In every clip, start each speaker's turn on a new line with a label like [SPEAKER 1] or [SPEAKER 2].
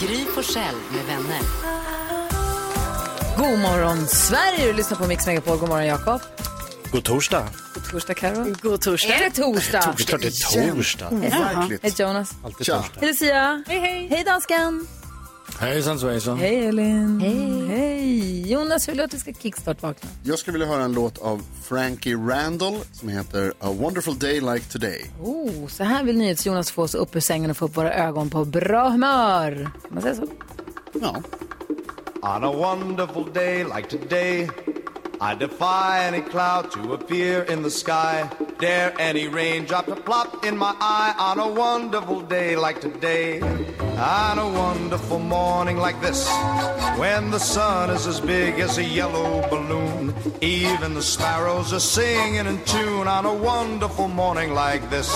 [SPEAKER 1] Gry Forssell med vänner.
[SPEAKER 2] God morgon Sverige, du lyssnar på Mix Megapol. God morgon Jakob.
[SPEAKER 3] God torsdag.
[SPEAKER 2] God torsdag Karo. God torsdag. Är det torsdag?
[SPEAKER 3] Det är klart det är torsdag.
[SPEAKER 4] Overkligt.
[SPEAKER 2] Hej Jonas.
[SPEAKER 3] Alltid
[SPEAKER 4] Tja.
[SPEAKER 3] torsdag.
[SPEAKER 2] Hej Lucia. Hej hej. Hej dansken.
[SPEAKER 3] Hejsan svejsan.
[SPEAKER 2] Hej Elin. Hej. Hej. Jonas, hur att vi ska kickstart-vakna?
[SPEAKER 5] Jag skulle vilja höra en låt av Frankie Randall som heter A Wonderful Day Like Today.
[SPEAKER 2] Oh, så här vill NyhetsJonas få oss upp ur sängen och få upp våra ögon på bra humör. Kan man säga så?
[SPEAKER 5] Ja.
[SPEAKER 6] On a wonderful day like today, I defy any cloud to appear in the sky. Dare any raindrop to plop in my eye on a wonderful day like today. On a wonderful morning like this, when the sun is as big as a yellow balloon. Even the sparrows are singing in tune on a wonderful morning like this.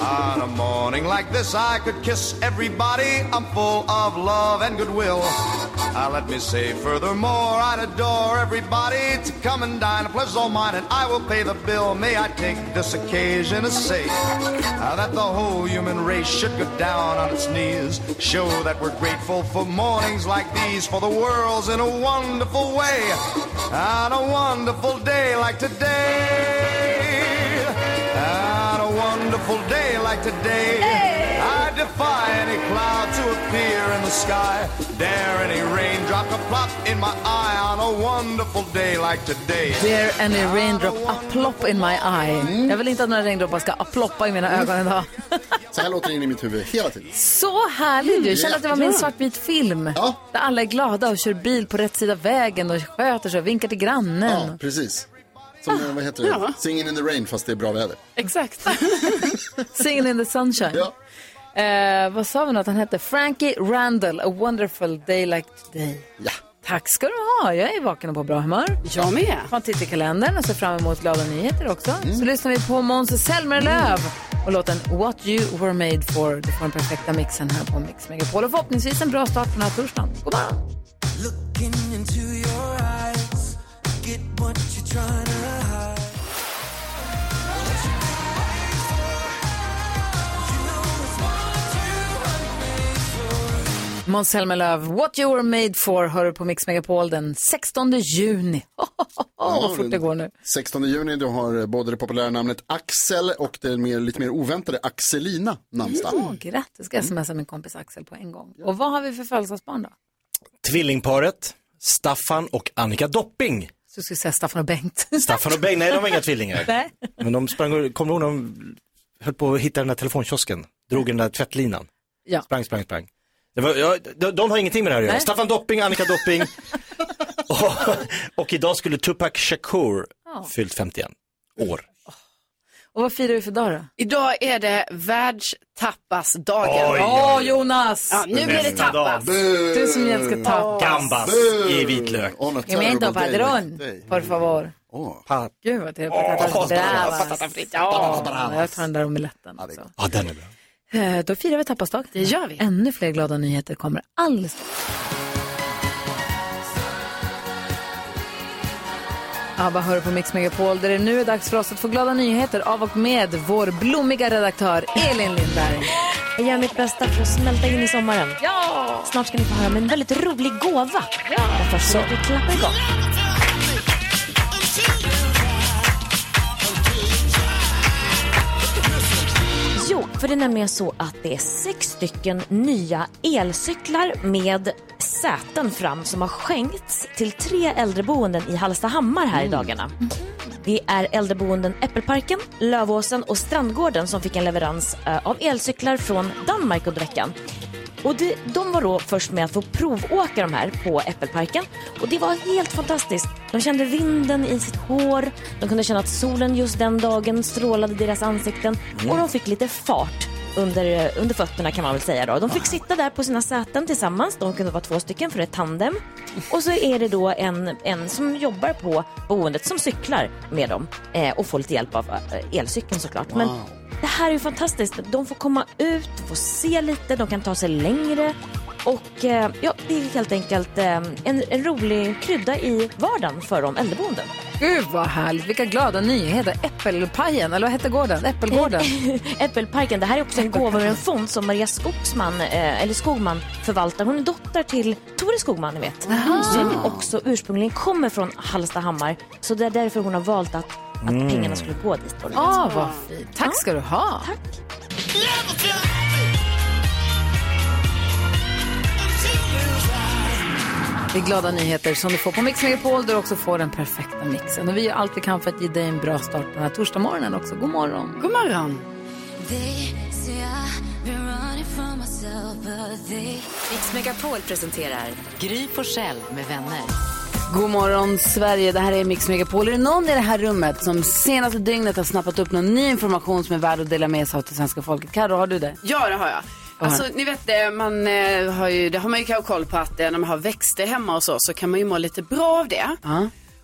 [SPEAKER 6] On a morning like this, I could kiss everybody. I'm full of love and goodwill. Uh, let me say furthermore, I'd adore everybody to come and dine. A pleasure's all mine, and I will pay the bill. May I take this occasion to say uh, that the whole human race should go down on its knees. Show that we're grateful for mornings like these, for the world's in a wonderful way. On a wonderful day like today. On a wonderful day like today, defy any cloud to appear in the sky. Dare any raindrop to plop in my eye on a wonderful day like today.
[SPEAKER 2] There any raindrop a plop in my eye. Jag vill inte att några regndroppar ska ploppa i mina ögon idag.
[SPEAKER 5] Så här låter det in i mitt huvud hela tiden.
[SPEAKER 2] Så härligt! Jag känner att det var en svartvit film.
[SPEAKER 5] Ja.
[SPEAKER 2] Där alla är glada och kör bil på rätt sida vägen och sköter sig och vinkar till grannen.
[SPEAKER 5] Ja, precis. Som, eh, vad heter det? Singing in the rain fast det är bra väder.
[SPEAKER 2] Exakt. Singing in the sunshine.
[SPEAKER 5] Ja.
[SPEAKER 2] Eh, vad sa vi nu att han hette? Frankie Randall, A wonderful day like today.
[SPEAKER 5] Ja.
[SPEAKER 2] Tack ska du ha. Jag är vaken och på bra humör.
[SPEAKER 7] Jag med.
[SPEAKER 2] Man tittar i kalendern och ser fram emot glada nyheter också. Så lyssnar vi på Måns Zelmerlöw och låten What You Were Made For. Du får den perfekta mixen här på Mix Megapol och förhoppningsvis en bra start på den här torsdagen. God morgon! Måns Zelmerlöw, What You Were Made For, hör du på Mix Megapol den 16 juni. Vad fort det går nu.
[SPEAKER 5] 16 juni du har både det populära namnet Axel och det mer, lite mer oväntade Axelina namnsdag.
[SPEAKER 2] Åh, grattis, ska jag smsa min kompis Axel på en gång. Och vad har vi för födelsedagsbarn då?
[SPEAKER 3] Tvillingparet Staffan och Annika Dopping.
[SPEAKER 2] Så ska jag säga Staffan och Bengt.
[SPEAKER 3] Staffan och Bengt, nej de var inga tvillingar.
[SPEAKER 2] Nej.
[SPEAKER 3] Men de sprang, kommer du ihåg de höll på att hitta den där telefonkiosken, drog den där tvättlinan.
[SPEAKER 2] Ja.
[SPEAKER 3] Sprang, sprang, sprang. Det var, ja, de, de har ingenting med det här att göra. Staffan Dopping, Annika Dopping. och, och idag skulle Tupac Shakur fyllt 51 år.
[SPEAKER 2] Och vad firar vi för dag då?
[SPEAKER 7] Idag är det världstapasdagen.
[SPEAKER 3] Oj,
[SPEAKER 2] Åh, Jonas!
[SPEAKER 7] Ja, nu blir det tapas.
[SPEAKER 2] Du som älskar tapas.
[SPEAKER 3] Gambas i vitlök.
[SPEAKER 5] Day
[SPEAKER 2] padron, por favor.
[SPEAKER 5] Åh.
[SPEAKER 3] Pa-
[SPEAKER 2] Gud vad trevligt. Patatas bravas. Ja, jag tar den där omeletten också.
[SPEAKER 3] Ja, den är bra.
[SPEAKER 2] Eh, Då firar vi tapasdag.
[SPEAKER 7] Det gör vi.
[SPEAKER 2] Ännu fler glada nyheter kommer alldeles. ABBA hör på Mix Megapol där det nu är dags för oss att få glada nyheter av och med vår blommiga redaktör Elin Lindberg.
[SPEAKER 8] Jag gör mitt bästa för att smälta in i sommaren.
[SPEAKER 2] Ja!
[SPEAKER 8] Snart ska ni få höra om en väldigt rolig gåva. Ja. Men först så vi klappar igång. För det är nämligen så att det är sex stycken nya elcyklar med säten fram som har skänkts till tre äldreboenden i Hallstahammar här i dagarna. Det är äldreboenden Äppelparken, Lövåsen och Strandgården som fick en leverans eh, av elcyklar från Danmark under veckan. Och det, de var då först med att få provåka de här på Äppelparken. Och det var helt fantastiskt. De kände vinden i sitt hår, de kunde känna att solen just den dagen strålade deras ansikten och de fick lite fart. under, under fötterna kan man väl säga då. De fick sitta där på sina säten tillsammans. De kunde vara två stycken för är tandem. Och så är det då en, en som jobbar på boendet som cyklar med dem eh, och får lite hjälp av eh, elcykeln såklart. Men det här är ju fantastiskt. De får komma ut, får se lite, de kan ta sig längre. Och eh, ja, det är helt enkelt eh, en, en rolig krydda i vardagen för de äldreboenden.
[SPEAKER 9] Gud vad härligt, vilka glada nyheter. Äppelpajen, eller vad hette gården? Äppelgården.
[SPEAKER 8] Äppelparken. Det här är också en gåva ur en fond som Maria Skogsman, eh, eller Skogman förvaltar. Hon är dotter till Tore Skogman, ni vet. Som också ursprungligen kommer från Hallstahammar. Så det är därför hon har valt att, att
[SPEAKER 3] Mm.
[SPEAKER 8] pengarna skulle gå dit. Då.
[SPEAKER 9] Ah, vad fint. Tack ska du ha.
[SPEAKER 8] Tack.
[SPEAKER 9] Det är glada nyheter som du får på Mix Megapol där du också får den perfekta mixen. Och vi gör allt vi kan för att ge dig en bra start på den här torsdagsmorgonen också. God morgon.
[SPEAKER 2] God morgon.
[SPEAKER 1] Mix Megapol presenterar Gry Forssell med vänner.
[SPEAKER 2] God morgon Sverige, det här är Mix Megapol. Är det någon i det här rummet som senaste dygnet har snappat upp någon ny information som är värd att dela med sig av till svenska folket? Carro, har du det?
[SPEAKER 7] Ja, det har jag. Alltså, ni vet det, man eh, har ju, det har man ju kanske koll på att eh, när man har växter hemma och så, så kan man ju må lite bra av det.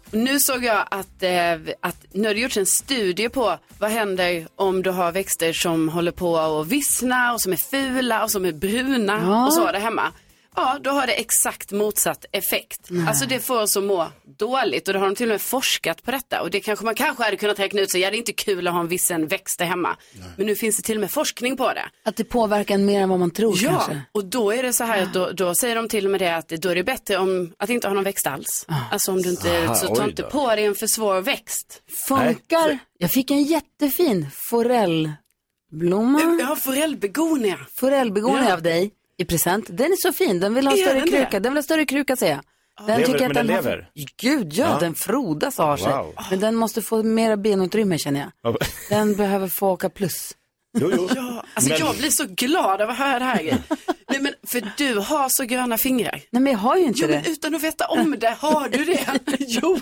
[SPEAKER 7] Och nu såg jag att, eh, att nu har det gjorts en studie på vad händer om du har växter som håller på att vissna och som är fula och som är bruna
[SPEAKER 2] Ja.
[SPEAKER 7] och så där hemma. Ja, då har det exakt motsatt effekt. Alltså det får oss att må dåligt och då har de till och med forskat på detta. Och det kanske man kanske hade kunnat räkna ut sig, ja det är inte kul att ha en vissen växt där hemma. Men nu finns det till och med forskning på det.
[SPEAKER 2] Att det påverkar en mer än vad man tror
[SPEAKER 7] Ja,
[SPEAKER 2] kanske?
[SPEAKER 7] och då är det så här att då, då säger de till och med det att då är det bättre om, att inte ha någon växt alls. Alltså om du inte,
[SPEAKER 3] Aha,
[SPEAKER 7] så ta inte på dig en för svår växt.
[SPEAKER 2] Funkar? Jag fick en jättefin forellblomma.
[SPEAKER 7] Ja, forellbegonia.
[SPEAKER 2] Forellbegonia
[SPEAKER 7] Ja.
[SPEAKER 2] av dig i present. Den är så fin, den vill ha större
[SPEAKER 7] den
[SPEAKER 2] kruka. Den vill ha större kruka säger jag. Den
[SPEAKER 3] Lever-
[SPEAKER 2] tycker jag att
[SPEAKER 3] den
[SPEAKER 2] har-
[SPEAKER 3] lever?
[SPEAKER 2] Gud ja,
[SPEAKER 3] Ja.
[SPEAKER 2] den frodas och har sig.
[SPEAKER 3] Wow.
[SPEAKER 2] Men den måste få mera benutrymme känner jag.
[SPEAKER 3] Ja,
[SPEAKER 2] Den behöver få åka plus.
[SPEAKER 3] Jo, jo.
[SPEAKER 7] Ja, alltså
[SPEAKER 3] Men-
[SPEAKER 7] jag blir så glad av att höra det här. grejen. Nej, men för du har så gröna fingrar.
[SPEAKER 2] Nej men jag har ju inte
[SPEAKER 7] Jo,
[SPEAKER 2] det.
[SPEAKER 7] men utan att veta om det, har du det? jo.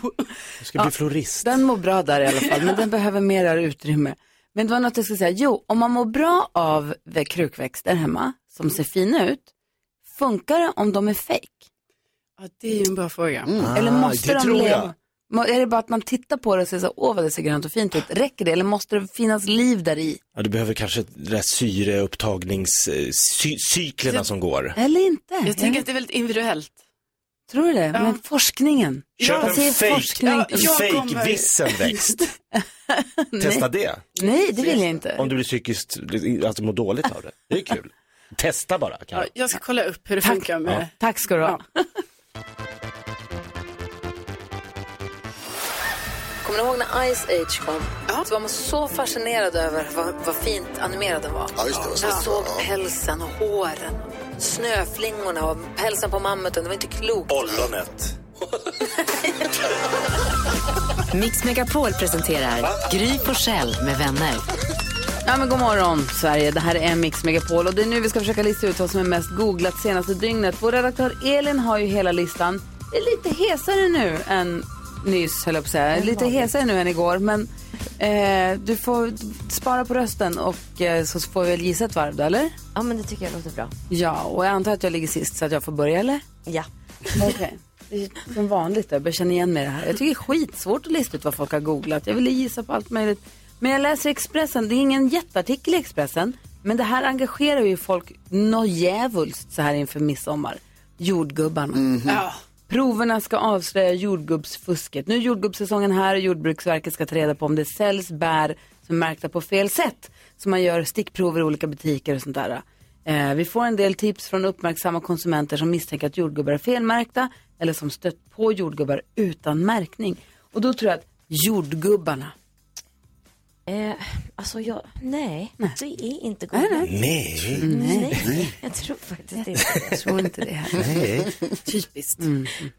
[SPEAKER 3] Du ska bli florist.
[SPEAKER 2] Den mår bra där i alla fall, men den behöver mer utrymme. Men det var något jag skulle säga. Jo, om man mår bra av vä- krukväxter hemma, som ser fina ut, funkar det om de är fake?
[SPEAKER 7] Ja, det är ju en bra fråga.
[SPEAKER 2] Eller
[SPEAKER 3] Ah,
[SPEAKER 2] måste
[SPEAKER 3] det
[SPEAKER 2] de
[SPEAKER 3] tror jag.
[SPEAKER 2] leva? Är det bara att man tittar på det och säger så, åh vad det ser grönt och fint ut, räcker det? Eller måste det finnas liv där i?
[SPEAKER 3] Ja, du behöver kanske de där syreupptagningscyklerna som går.
[SPEAKER 2] Eller inte?
[SPEAKER 7] Jag tänker att det är väldigt individuellt.
[SPEAKER 2] Tror du det? Men forskningen?
[SPEAKER 3] Köp en fake,
[SPEAKER 2] forskning?
[SPEAKER 7] Ja,
[SPEAKER 3] en
[SPEAKER 7] jag
[SPEAKER 3] fake
[SPEAKER 7] kommer-
[SPEAKER 3] vissen växt. Testa det.
[SPEAKER 2] Nej, det vill jag inte.
[SPEAKER 3] Om du blir psykiskt, alltså mår dåligt av det. Det är kul. Testa bara.
[SPEAKER 7] Ja, jag ska kolla upp hur det funkar med...
[SPEAKER 2] Tack ska du ha.
[SPEAKER 9] Kommer ni ihåg när Ice Age kom? Så var man så fascinerad över vad, vad fint animerad den var.
[SPEAKER 5] Ja, just det.
[SPEAKER 9] Man såg pälsen och håren, snöflingorna och pälsen på mammuten. Det var inte klokt.
[SPEAKER 3] Ollonet.
[SPEAKER 1] Mix Megapol presenterar Gry Forssell med vänner.
[SPEAKER 2] Ja men god morgon Sverige, det här är Mix Megapol och det är nu vi ska försöka lista ut vad som är mest googlat senaste dygnet. Vår redaktör Elin har ju hela listan. Det är lite hesare nu än nyss höll jag på att säga. Lite hesare nu än igår men eh, du får spara på rösten och eh, så får vi väl gissa ett varv då eller?
[SPEAKER 8] Ja, men det tycker jag låter bra.
[SPEAKER 2] Ja, och jag antar att jag ligger sist så att jag får börja eller?
[SPEAKER 8] Ja.
[SPEAKER 2] Okej. Det är som vanligt, jag börjar känna igen mig i det här. Jag tycker det är skitsvårt att lista ut vad folk har googlat. Jag ville gissa på allt möjligt. Men jag läser Expressen, det är ingen jätteartikel i Expressen. Men det här engagerar ju folk något djävulskt så här inför midsommar. Jordgubbarna.
[SPEAKER 7] Ja.
[SPEAKER 2] Proverna ska avslöja jordgubbsfusket. Nu är jordgubbssäsongen här och Jordbruksverket ska ta reda på om det säljs bär som är märkta på fel sätt. Så man gör stickprover i olika butiker och sånt där. Eh, vi får en del tips från uppmärksamma konsumenter som misstänker att jordgubbar är felmärkta eller som stött på jordgubbar utan märkning. Och då tror jag att jordgubbarna,
[SPEAKER 8] Eh, alltså, jag, nej, det är inte gott.
[SPEAKER 3] Nej.
[SPEAKER 8] Nej, jag tror faktiskt inte det.
[SPEAKER 2] jag tror inte det här.
[SPEAKER 3] Nej.
[SPEAKER 7] Typiskt.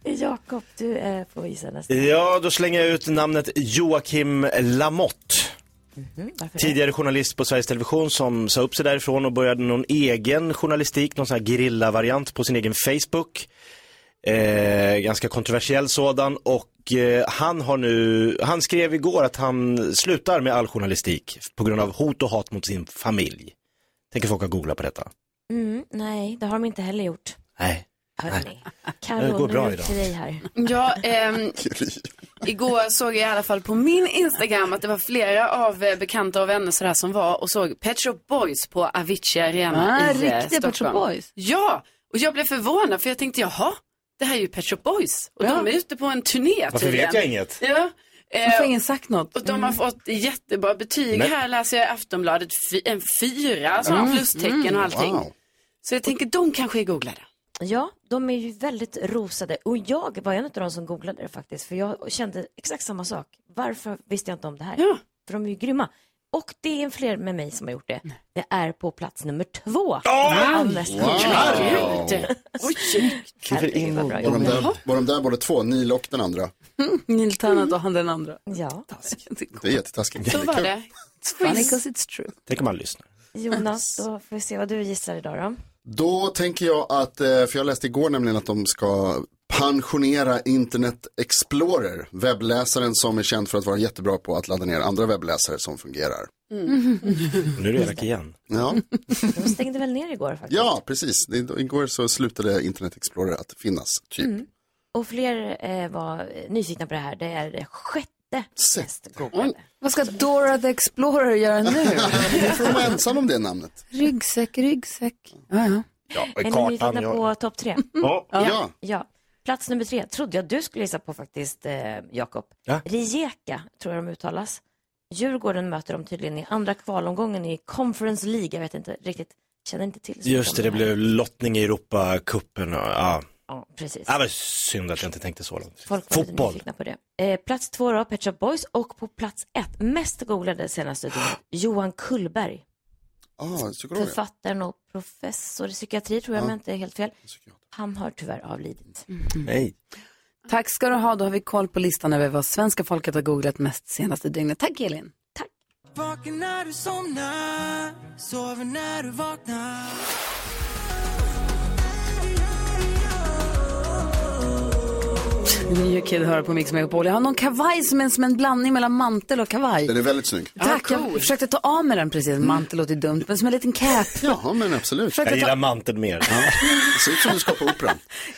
[SPEAKER 8] Jakob, du eh, får gissa nästa.
[SPEAKER 3] Ja, då slänger jag ut namnet Joakim Lamotte.
[SPEAKER 8] Varför det?
[SPEAKER 3] Tidigare journalist på Sveriges Television som sa upp sig därifrån och började någon egen journalistik, någon sån här gerilla-variant på sin egen Facebook. Eh, ganska kontroversiell sådan och eh, han har nu, han skrev igår att han slutar med all journalistik på grund av hot och hat mot sin familj. Tänker folk att googla på detta?
[SPEAKER 8] Mm, nej, det har de inte heller gjort.
[SPEAKER 3] Nej.
[SPEAKER 8] Hörni,
[SPEAKER 3] Det
[SPEAKER 8] Carro,
[SPEAKER 3] går
[SPEAKER 8] nu
[SPEAKER 3] bra
[SPEAKER 8] det
[SPEAKER 3] idag.
[SPEAKER 8] till dig här.
[SPEAKER 7] Ja, ehm, igår såg jag i alla fall på min Instagram att det var flera av eh, bekanta och vänner sådär som var och såg Pet Shop Boys på Avicii Arena
[SPEAKER 2] Ah,
[SPEAKER 7] i eh,
[SPEAKER 2] riktiga
[SPEAKER 7] Stockholm.
[SPEAKER 2] Pet Shop Boys.
[SPEAKER 7] Ja, och jag blev förvånad för jag tänkte jaha, det här är ju Pet Shop Boys och de är ute på en turné
[SPEAKER 3] Varför
[SPEAKER 7] tydligen.
[SPEAKER 3] vet jag inget?
[SPEAKER 7] Ja. eh,
[SPEAKER 2] Varför har ingen sagt något?
[SPEAKER 7] och de har fått jättebra betyg.
[SPEAKER 3] Men-
[SPEAKER 7] Här läser jag i Aftonbladet en fyra sådana
[SPEAKER 8] Mm,
[SPEAKER 7] plustecken och allting.
[SPEAKER 5] Wow.
[SPEAKER 7] Så jag tänker de kanske är googlade.
[SPEAKER 8] Ja, de är ju väldigt rosade och jag var en av de som googlade det faktiskt för jag kände exakt samma sak. Varför visste jag inte om det här?
[SPEAKER 7] Ja.
[SPEAKER 8] För de är ju grymma. Och det är fler med mig som har gjort det. Det är på plats nummer två. Av mest
[SPEAKER 5] Wow.
[SPEAKER 7] Gud. Oj,
[SPEAKER 5] Var de, där, var de där båda två, Neil och den andra?
[SPEAKER 2] Neil Tennant och han den andra.
[SPEAKER 8] Ja,
[SPEAKER 5] Det är jättetaskigt.
[SPEAKER 7] så var det.
[SPEAKER 2] Funny 'cause it's true.
[SPEAKER 3] Tänk om man lyssnar.
[SPEAKER 8] Jonas, då får vi se vad du gissar idag då.
[SPEAKER 5] Då tänker jag att, eh, för jag läste igår nämligen att de ska pensionera Internet Explorer, webbläsaren som är känd för att vara jättebra på att ladda ner andra webbläsare som fungerar.
[SPEAKER 3] Nu är det elak igen.
[SPEAKER 5] Ja,
[SPEAKER 8] De stängde väl ner igår faktiskt.
[SPEAKER 5] ja precis. Det, igår så slutade Internet Explorer att finnas, typ.
[SPEAKER 8] Och fler eh, var eh, nyfikna på det här. Det är det sjätte googlade.
[SPEAKER 2] Vad ska Dora the Explorer göra nu?
[SPEAKER 5] Varför är de ensam om det namnet?
[SPEAKER 2] ryggsäck, ryggsäck. Ja, ja.
[SPEAKER 3] Ja,
[SPEAKER 8] Är ni nyfikna på topp tre?
[SPEAKER 3] Ja.
[SPEAKER 5] Ja,
[SPEAKER 8] Ja. Plats nummer tre trodde jag du skulle gissa på faktiskt, eh, Jakob.
[SPEAKER 3] Ja.
[SPEAKER 8] Rijeka, tror jag de uttalas. Djurgården möter dem tydligen i andra kvalomgången i Conference League. Jag vet inte riktigt, känner inte till.
[SPEAKER 3] Just det, det blev lottning i Europacupen ja.
[SPEAKER 8] Ja, precis.
[SPEAKER 3] Det var synd att jag inte tänkte så långt.
[SPEAKER 8] Folk var
[SPEAKER 3] Fotboll.
[SPEAKER 8] på det. Eh, plats två då, Pet Shop Boys. Och på plats ett, mest googlade senaste dygnet, Johan Kullberg.
[SPEAKER 5] Ah, psykolog.
[SPEAKER 8] Författaren och professor i psykiatri tror jag, men inte är helt fel. Han har tyvärr avlidit.
[SPEAKER 3] Nej.
[SPEAKER 2] Tack ska du ha, då har vi koll på listan över vad svenska folket har googlat mest senaste dygnet. Tack Elin.
[SPEAKER 10] Vaknar när du somnar, sover när du vaknar.
[SPEAKER 2] Nya Kid hör på Mix Megapol. Jag har någon kavaj som är som en blandning mellan mantel och kavaj.
[SPEAKER 5] Den är väldigt snygg.
[SPEAKER 2] Tack, jag försökte ta av mig den precis. Mantel låter dumt, men som en liten cap.
[SPEAKER 5] Jaha, men absolut.
[SPEAKER 2] Försökte
[SPEAKER 3] Jag
[SPEAKER 2] ta-
[SPEAKER 3] gillar manteln mer.
[SPEAKER 5] Det ser ut som du ska på operan.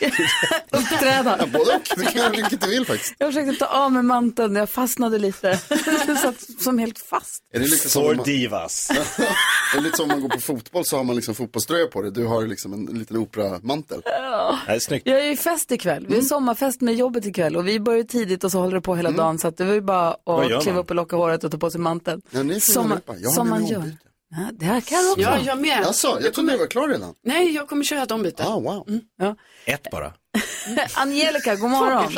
[SPEAKER 2] Uppträda.
[SPEAKER 5] Ja, både och. Du kan göra vilket du vill faktiskt.
[SPEAKER 2] Jag försökte ta av mig manteln, jag fastnade lite. Satt som helt fast.
[SPEAKER 5] Är det lite som om
[SPEAKER 3] For
[SPEAKER 5] man,
[SPEAKER 3] divas.
[SPEAKER 5] är det lite som om man går på fotboll så har man liksom fotbollströja på dig. Du har liksom en, en liten operamantel.
[SPEAKER 3] Det är snyggt.
[SPEAKER 2] Jag är ju fest ikväll. Vi har sommarfest med jobbet ikväll och vi börjar tidigt och så håller det på hela dagen. Så att det var ju bara att kliva upp och locka håret och ta på sig manteln.
[SPEAKER 5] Ja, ni fina
[SPEAKER 2] som.
[SPEAKER 5] Jag har
[SPEAKER 2] som man gör. Ja, det här kan jag också.
[SPEAKER 7] Ja, jag med.
[SPEAKER 5] Alltså, jag trodde du var klar redan.
[SPEAKER 7] Nej, jag kommer köra ett ombyte.
[SPEAKER 5] Ah, wow.
[SPEAKER 3] Ett bara.
[SPEAKER 2] Angelica, god morgon.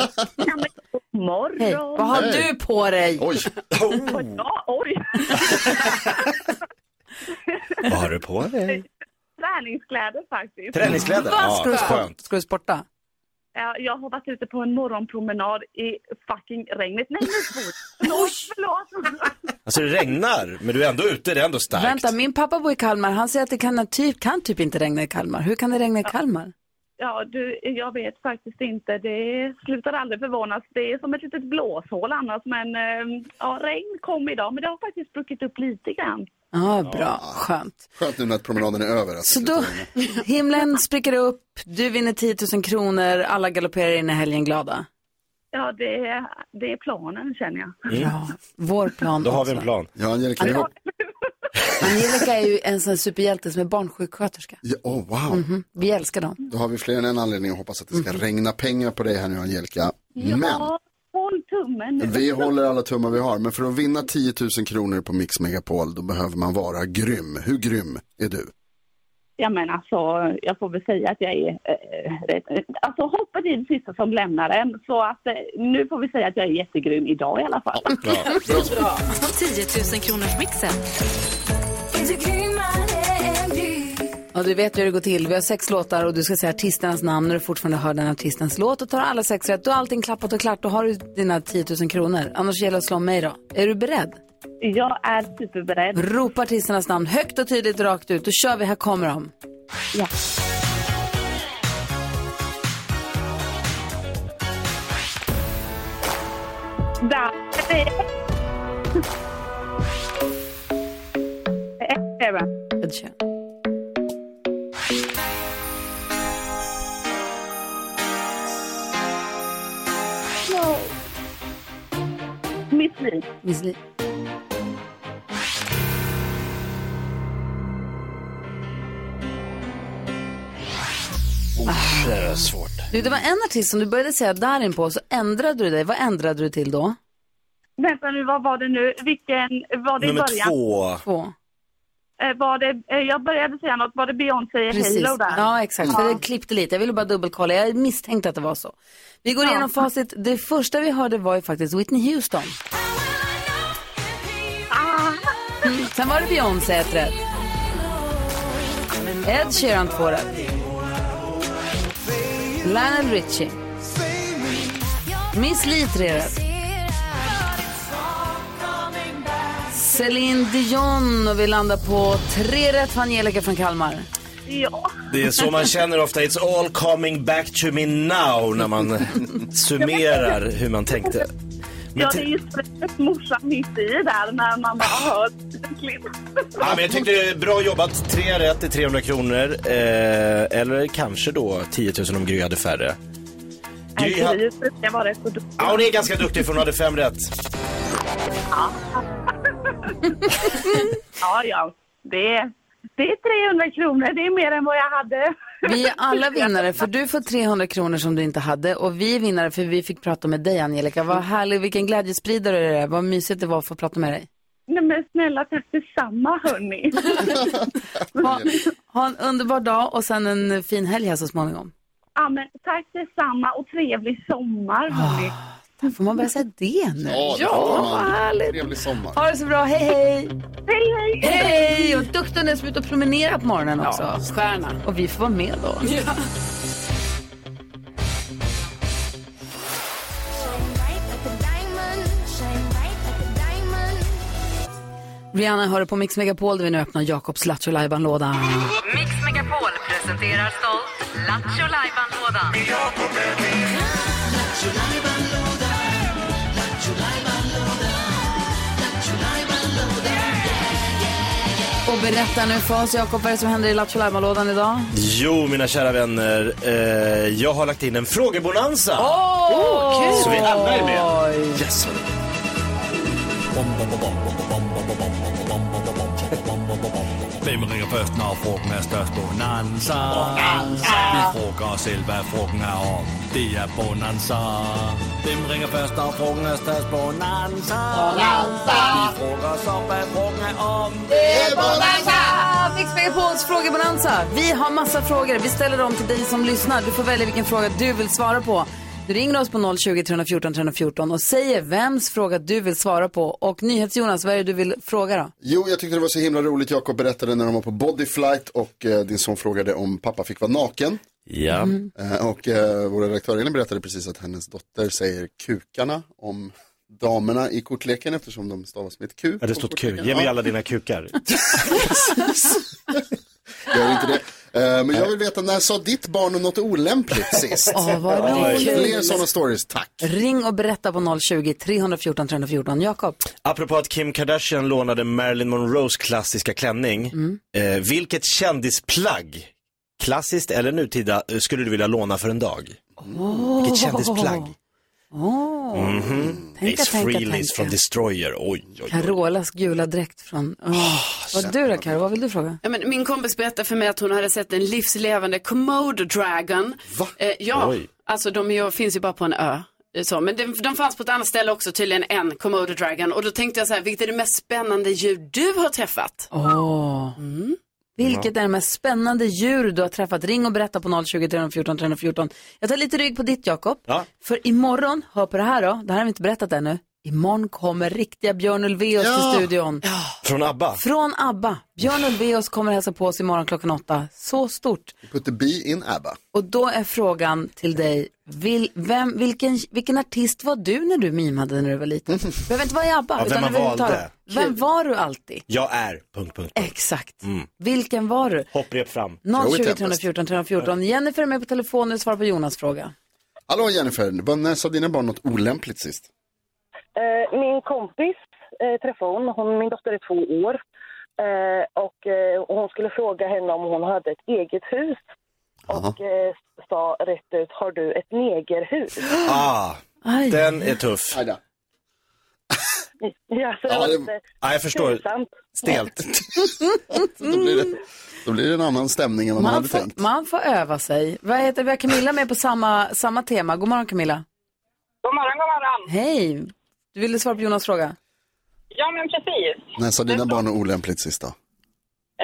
[SPEAKER 11] Morgon.
[SPEAKER 2] Hej. Vad har
[SPEAKER 5] Hej.
[SPEAKER 2] du på dig?
[SPEAKER 5] Oj,
[SPEAKER 11] Ja, oj.
[SPEAKER 3] Vad har du på dig?
[SPEAKER 11] Träningskläder faktiskt.
[SPEAKER 3] Träningskläder?
[SPEAKER 2] Ska, du
[SPEAKER 3] Ja, skönt.
[SPEAKER 2] Ska du sporta?
[SPEAKER 11] Ja, jag har varit ute på en morgonpromenad i fucking regnet. Nej, men förlåt. Förlåt.
[SPEAKER 3] Alltså det regnar, men du är ändå ute, det är ändå starkt.
[SPEAKER 2] Vänta, min pappa bor i Kalmar. Han säger att det kan typ, kan typ inte regna i Kalmar. Hur kan det regna i Kalmar?
[SPEAKER 11] Ja, du, jag vet faktiskt inte. Det slutar aldrig förvånas. Det är som ett litet blåshål annars. Men eh, ja, regn kom idag, men det har faktiskt spruckit upp lite grann.
[SPEAKER 2] Ja, bra. Skönt.
[SPEAKER 5] skönt nu när promenaden är över.
[SPEAKER 2] Så då, himlen spricker upp, du vinner 10 000 kronor, alla galopperar in i helgen glada.
[SPEAKER 11] Ja, det är, det är planen känner jag.
[SPEAKER 2] Bra. Vår plan
[SPEAKER 3] Då har vi en
[SPEAKER 2] också.
[SPEAKER 3] plan.
[SPEAKER 5] Ja, Angelica, vi hopp...
[SPEAKER 2] Angelica är ju en sån superhjälte som är barnsjuksköterska.
[SPEAKER 5] ja, oh, wow.
[SPEAKER 2] Mhm. Vi älskar dem.
[SPEAKER 5] Då har vi fler än en anledning att hoppas att det ska regna pengar på dig här nu, Angelica. Men
[SPEAKER 11] Ja, håll tummen nu.
[SPEAKER 5] vi håller alla tummar vi har. Men för att vinna 10 000 kronor på Mix Megapol, då behöver man vara grym. Hur grym är du?
[SPEAKER 11] Ja men alltså, jag får väl säga att jag är rätt, alltså hoppet är det sista som lämnar en. Så att eh, nu får vi säga att jag är jättegrym idag i alla fall.
[SPEAKER 1] Och 10 000 kronors mixen.
[SPEAKER 2] Ja, du vet hur det går till. Vi har sex låtar och du ska säga artisternas namn när du fortfarande hör den artistens låt. Och tar alla sex rätt, då är allting klappat och klart. Då har du dina 10 000 kronor. Annars gäller det att slå mig då. Är du beredd?
[SPEAKER 11] Jag är superberedd.
[SPEAKER 2] Ropa artisternas namn högt och tydligt rakt ut. Då kör vi, här kommer de.
[SPEAKER 11] Ja. Där det är
[SPEAKER 2] bra. Ja,
[SPEAKER 11] det. Miss Li.
[SPEAKER 2] Miss Li.
[SPEAKER 3] Oh, det var svårt.
[SPEAKER 2] Du, det var en artist som du började säga Darin på, så ändrade du dig. Vad ändrade du till då?
[SPEAKER 11] Vänta nu, vad var det nu? Vilken var det
[SPEAKER 3] Nummer i
[SPEAKER 11] början?
[SPEAKER 3] Nummer två.
[SPEAKER 2] två.
[SPEAKER 11] Eh, var det, eh, jag började säga något, var det Beyoncé i
[SPEAKER 2] Precis.
[SPEAKER 11] Halo där?
[SPEAKER 2] Ja, exakt. För det klippte lite. Jag ville bara dubbelkolla. Jag misstänkte att det var så. Vi går igenom facit. Det första vi hörde var ju faktiskt Whitney Houston. Mm. Sen var det Beyoncé ett rätt. Ed Sheeran två rätt. Lionel Richie. Miss Li tre rätt. Celine Dion och vi landar på tre rätt för Angelica från Kalmar.
[SPEAKER 11] Ja.
[SPEAKER 3] Det är så man känner ofta, it's all coming back to me now, när man summerar hur man tänkte. Men
[SPEAKER 11] Ja, det är ju stressigt morsan mitt i där när man bara hör.
[SPEAKER 3] Ja, men jag tyckte det är bra jobbat. Tre rätt är 300 kronor. Eh, eller kanske då 10 000 om Gry hade färre. Gry, ha-
[SPEAKER 11] Gry brukar vara rätt så duktig.
[SPEAKER 3] ja, hon är ganska duktig för hon hade fem rätt.
[SPEAKER 11] Ja, ja. Det är, det är 300 kronor, det är mer än vad jag hade.
[SPEAKER 2] Vi är alla vinnare för du får 300 kronor som du inte hade och vi är vinnare för vi fick prata med dig Angelica. Vad härligt, vilken glädjespridare det är. Vad mysigt det var att få prata med dig.
[SPEAKER 11] Nej men snälla, tack detsamma hörni.
[SPEAKER 2] Ha, ha en underbar dag och sen en fin helg här så småningom.
[SPEAKER 11] Ja, men tack detsamma och trevlig sommar hörni.
[SPEAKER 2] Får man börja säga det nu?
[SPEAKER 5] Ja, det
[SPEAKER 2] ja vad härligt.
[SPEAKER 5] Trevlig sommar.
[SPEAKER 2] Ha det så bra, hej hej!
[SPEAKER 11] Hej hej!
[SPEAKER 2] Hej! Och duktig den som är ute och promenerar på morgonen också.
[SPEAKER 7] Ja, stjärna.
[SPEAKER 2] Och vi får vara med då. Rihanna hör på Mix Megapol där vi nu öppnar Jakobs Lattjo låda
[SPEAKER 1] Mix Megapol presenterar stolt Lattjo Lajban-lådan.
[SPEAKER 2] Och berätta nu för oss, Jakob, vad är det som händer i Lattjo idag?
[SPEAKER 3] Jo, mina kära vänner. Eh, jag har lagt in en frågebonanza.
[SPEAKER 2] Åh, kul!
[SPEAKER 3] Så vi alla är med. Yes.
[SPEAKER 12] Hvem ringer først, når frugten er størst? Bonanza. Vi frågar os selv, hvad frugten er om. Det er Bonanza. Hvem ringer først, når frugten er størst? Bonanza. Vi frågar os om, hvad frugten er om.
[SPEAKER 2] Mix Megapols frågebonanza. Vi har massa frågor. Vi ställer dem till dig som lyssnar. Du får välja vilken fråga du vill svara på. Du ringer oss på 020 314 314 och säger vems fråga du vill svara på. Och NyhetsJonas, vad är det du vill fråga då?
[SPEAKER 5] Jo, jag tyckte det var så himla roligt. Jakob berättade när de var på bodyflight och eh, din son frågade om pappa fick vara naken.
[SPEAKER 3] Ja.
[SPEAKER 2] Mm.
[SPEAKER 5] Eh, och eh, vår redaktör Elin berättade precis att hennes dotter säger kukarna om damerna i kortleken eftersom de stavas med ett Q.
[SPEAKER 3] Ja, det står Q. Ge mig alla dina kukar.
[SPEAKER 5] Gör inte det. Eh, men jag vill veta, när sa ditt barn något olämpligt sist?
[SPEAKER 2] Åh, vad roligt.
[SPEAKER 5] Fler sådana stories, tack.
[SPEAKER 2] Ring och berätta på 020 314 314. Jakob?
[SPEAKER 3] Apropå att Kim Kardashian lånade Marilyn Monroes klassiska klänning.
[SPEAKER 2] Mm.
[SPEAKER 3] Eh, vilket kändisplagg, klassiskt eller nutida, eh, skulle du vilja låna för en dag? Vilket kändisplagg?
[SPEAKER 2] Åh.
[SPEAKER 3] Mhm.
[SPEAKER 2] Tänka,
[SPEAKER 3] Ace
[SPEAKER 2] tänka,
[SPEAKER 3] Frehley's
[SPEAKER 2] tänka.
[SPEAKER 3] from Destroyer. Oj, oj, oj.
[SPEAKER 2] Carolas gula dräkt från... Oh. vad du då, Karo? Vad vill du fråga?
[SPEAKER 7] Ja, men min kompis berättade för mig att hon hade sett en livslevande Komodo Dragon.
[SPEAKER 5] Va?
[SPEAKER 7] Eh, ja,
[SPEAKER 3] Oj.
[SPEAKER 7] alltså de är ju, finns ju bara på en ö. Eh, Så, men de, de fanns på ett annat ställe också, tydligen en Komodo Dragon. Och då tänkte jag så här, vilket är det mest spännande djur du har träffat?
[SPEAKER 2] Åh. Vilket är det mest spännande djur du har träffat? Ring och berätta på 020 314 314. Jag tar lite rygg på ditt, Jakob.
[SPEAKER 3] Ja.
[SPEAKER 2] För imorgon, hör på det här då, det här har vi inte berättat ännu. Imorgon kommer riktiga Björn Ulvaeus
[SPEAKER 5] Ja.
[SPEAKER 2] till studion.
[SPEAKER 3] Från ABBA?
[SPEAKER 2] Från ABBA. Björn Ulvaeus kommer hälsa på oss imorgon klockan åtta. Så stort.
[SPEAKER 5] Put the bee in ABBA.
[SPEAKER 2] Och då är frågan till dig, vil, vem, vilken, vilken artist var du när du mimade när du var liten? Behöver inte vara i ABBA.
[SPEAKER 3] Ja, vem
[SPEAKER 2] utan
[SPEAKER 3] man valde.
[SPEAKER 2] Vem var du alltid?
[SPEAKER 3] Jag är... Punkt, punkt, punkt.
[SPEAKER 2] Exakt.
[SPEAKER 3] Mm.
[SPEAKER 2] Vilken var du?
[SPEAKER 3] Hopprep fram.
[SPEAKER 2] 020 314 314. Jennifer är med på telefonen och svarar på Jonas fråga.
[SPEAKER 5] Hallå Jennifer, när sa dina barn något olämpligt sist?
[SPEAKER 13] Eh, min kompis eh, träffade hon. hon. Min dotter är två år. Eh, och hon skulle fråga henne om hon hade ett eget hus. Och eh, sa rätt ut, har du ett negerhus?
[SPEAKER 3] Ah,
[SPEAKER 2] Aj.
[SPEAKER 3] Den är tuff.
[SPEAKER 13] Ja, så
[SPEAKER 5] Ja, det-
[SPEAKER 3] Ja, jag förstår.
[SPEAKER 13] pinsamt.
[SPEAKER 3] Stelt.
[SPEAKER 5] Då blir, det, då blir det en annan stämning än vad man,
[SPEAKER 2] Man
[SPEAKER 5] hade
[SPEAKER 2] får,
[SPEAKER 5] tänkt.
[SPEAKER 2] man får öva sig. Vad heter vi? har Camilla med på samma, samma tema. God morgon Camilla.
[SPEAKER 14] God morgon, god morgon.
[SPEAKER 2] Hej. Du ville svara på Jonas fråga?
[SPEAKER 14] Ja, men precis.
[SPEAKER 5] När sa dina barn är olämpligt sista?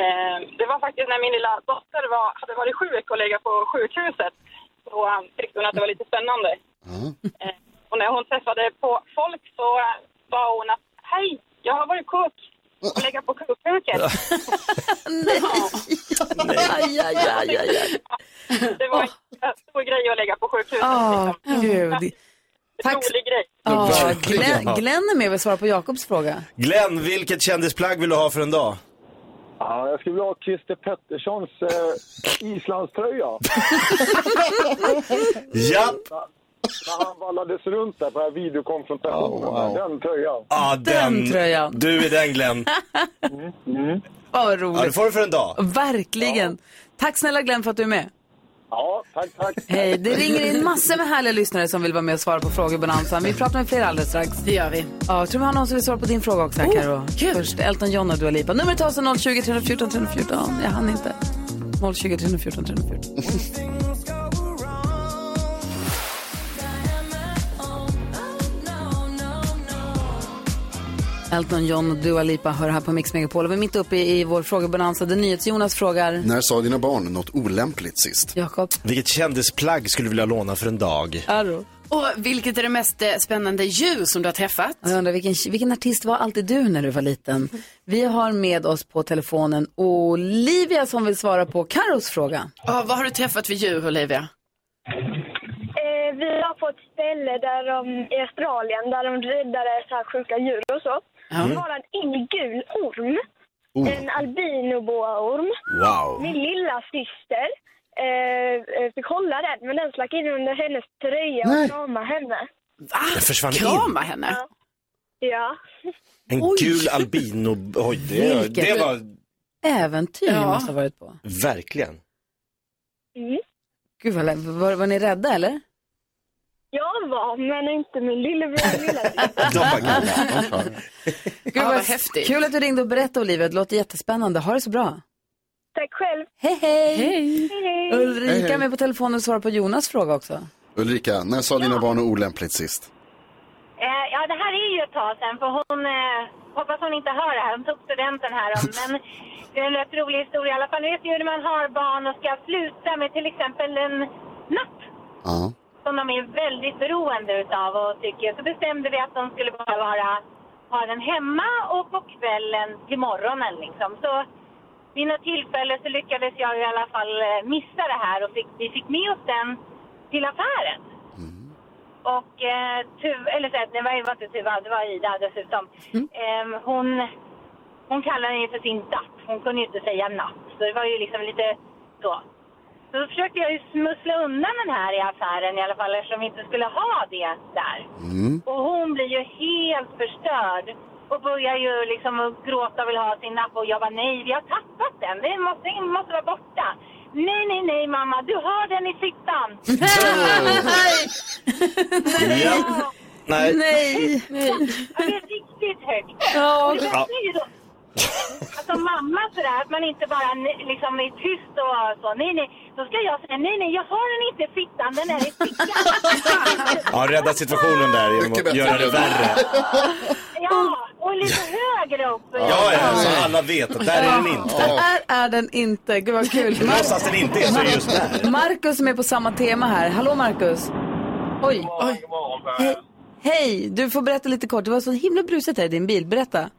[SPEAKER 14] Eh, det var faktiskt när min lilla dotter var, hade varit sjuk och legat på sjukhuset. Så eh, tyckte hon att det var lite spännande. Eh, och när hon träffade på folk så eh, sa hon att hej, jag har varit kok och legat på sjukhuset.
[SPEAKER 2] Aj, aj, aj, aj, aj.
[SPEAKER 14] Det var en stor grej att lägga på sjukhuset.
[SPEAKER 2] Åh,
[SPEAKER 14] liksom.
[SPEAKER 2] gud. Tack.
[SPEAKER 14] Rolig grej.
[SPEAKER 2] Ja. Glenn, Glenn är med och vill svara på Jakobs fråga.
[SPEAKER 3] Glenn, vilket kändisplagg vill du ha för en dag?
[SPEAKER 15] Ja, jag skulle vilja ha Christer Petterssons eh, islandströja.
[SPEAKER 3] Ja.
[SPEAKER 15] När han vallades runt där på den här videokonfrontationen. Den tröjan.
[SPEAKER 3] Ja,
[SPEAKER 2] Den tröjan.
[SPEAKER 3] Du är den Glenn.
[SPEAKER 2] Vad
[SPEAKER 3] Ja, det
[SPEAKER 2] roligt.
[SPEAKER 3] får du för en dag.
[SPEAKER 2] Verkligen. Tack snälla Glenn för att du är med.
[SPEAKER 15] Ja, tack, tack.
[SPEAKER 2] Hej, det ringer in massor med härliga lyssnare som vill vara med och svara på frågor Bonanza. Vi pratar med fler alldeles strax.
[SPEAKER 7] Det gör vi.
[SPEAKER 2] Ja, jag tror vi har någon som vill svara på din fråga också här, Karo. Först Elton John och Dua Lipa. Numret tar sig 020 314 314. Jag hann inte. 020 314 314. Elton John och Dua Lipa hör här på Mix Megapol. Och vi är mitt uppe i, i vår frågebonanza där NyhetsJonas frågar...
[SPEAKER 5] När sa dina barn något olämpligt sist?
[SPEAKER 2] Jakob.
[SPEAKER 3] Vilket kändisplagg skulle du vilja låna för en dag?
[SPEAKER 2] Aro.
[SPEAKER 7] Och vilket är det mest eh, spännande djur som du har träffat?
[SPEAKER 2] Jag undrar vilken, vilken artist var alltid du när du var liten? Vi har med oss på telefonen Olivia som vill svara på Karos fråga.
[SPEAKER 7] Ja, vad har du träffat för djur, Olivia?
[SPEAKER 16] Eh, vi var på ett ställe där de, i Australien där de räddade så här sjuka djur och så.
[SPEAKER 3] Ja.
[SPEAKER 16] Det var en ingen orm.
[SPEAKER 3] Oh.
[SPEAKER 16] En albinoboaorm.
[SPEAKER 3] Wow.
[SPEAKER 16] Min lilla syster eh, eh, fick hålla den, men den slack in under hennes tröja
[SPEAKER 3] Nej.
[SPEAKER 16] och kramade henne.
[SPEAKER 3] Den försvann
[SPEAKER 7] Krama
[SPEAKER 3] in.
[SPEAKER 7] henne?
[SPEAKER 16] Ja.
[SPEAKER 3] En gul albino... Oj, det,
[SPEAKER 2] Vilket-
[SPEAKER 3] det var
[SPEAKER 2] Äventyr ni
[SPEAKER 7] Ja.
[SPEAKER 2] måste ha varit på.
[SPEAKER 3] verkligen.
[SPEAKER 16] Mm.
[SPEAKER 2] Gud vad, var, var ni rädda eller?
[SPEAKER 16] Jag var, men inte min lillebror och lillasyster.
[SPEAKER 3] De var gula.
[SPEAKER 2] Gud, vad
[SPEAKER 7] vad häftigt.
[SPEAKER 2] Kul att du ringde och berättade Olivia, det låter jättespännande. Ha det så bra.
[SPEAKER 16] Tack själv.
[SPEAKER 2] Hej hej!
[SPEAKER 7] Hej.
[SPEAKER 16] Hej.
[SPEAKER 2] Ulrika
[SPEAKER 5] Hej, hej.
[SPEAKER 2] är med på telefonen och svarar på Jonas fråga också.
[SPEAKER 5] Ulrika, när sa dina barn något olämpligt sist?
[SPEAKER 17] Eh, ja, det här är ju ett tag sedan, för hon, eh, hoppas hon inte hör det här, hon tog studenten här om, men det är en rätt rolig historia. I alla fall vet ju när man har barn och ska sluta med till exempel en napp
[SPEAKER 5] Ja.
[SPEAKER 17] Som de är väldigt beroende utav och tycker, så bestämde vi att de skulle bara vara, ha den hemma och på kvällen till morgonen liksom. Så vid något tillfälle så lyckades jag i alla fall eh, missa det här och fick, vi fick med oss den till affären. Och eh, Tuv, eller så, här, det var, inte Tuva, det var Ida dessutom. Ehm, hon, hon kallade den ju för sin dapp. Hon kunde ju inte säga napp. Så det var ju liksom lite så. Så då försökte jag ju smussla undan den här i affären i alla fall eftersom vi inte skulle ha det där. Och hon blir ju helt förstörd och börjar ju liksom att gråta och vill ha sin napp och jag bara nej, vi har tappat den. Den måste, den måste vara borta. Nej, nej, nej mamma, du har den i fickan.
[SPEAKER 3] Ja. Nej.
[SPEAKER 2] Nej!
[SPEAKER 17] Ja, det är riktigt högt.
[SPEAKER 2] Ja.
[SPEAKER 17] Och det Alltså mamma sådär, att man inte bara liksom är tyst och så. Nej, nej. Då ska jag säga nej, nej, jag har den inte i fickan, den är i fickan.
[SPEAKER 3] Ja, rädda situationen där genom att göra det värre.
[SPEAKER 17] ja, och lite högre också.
[SPEAKER 3] Ja, ja, så alla vet att där är den inte.
[SPEAKER 2] Där är den inte. Gud vad kul.
[SPEAKER 3] Någonstans den inte är så just där.
[SPEAKER 2] Marcus som är på samma tema här. Hallå Marcus. Oj. Oj. Hej. Hej, du får berätta lite kort. Det var så himla brusigt här i din bil. Berätta.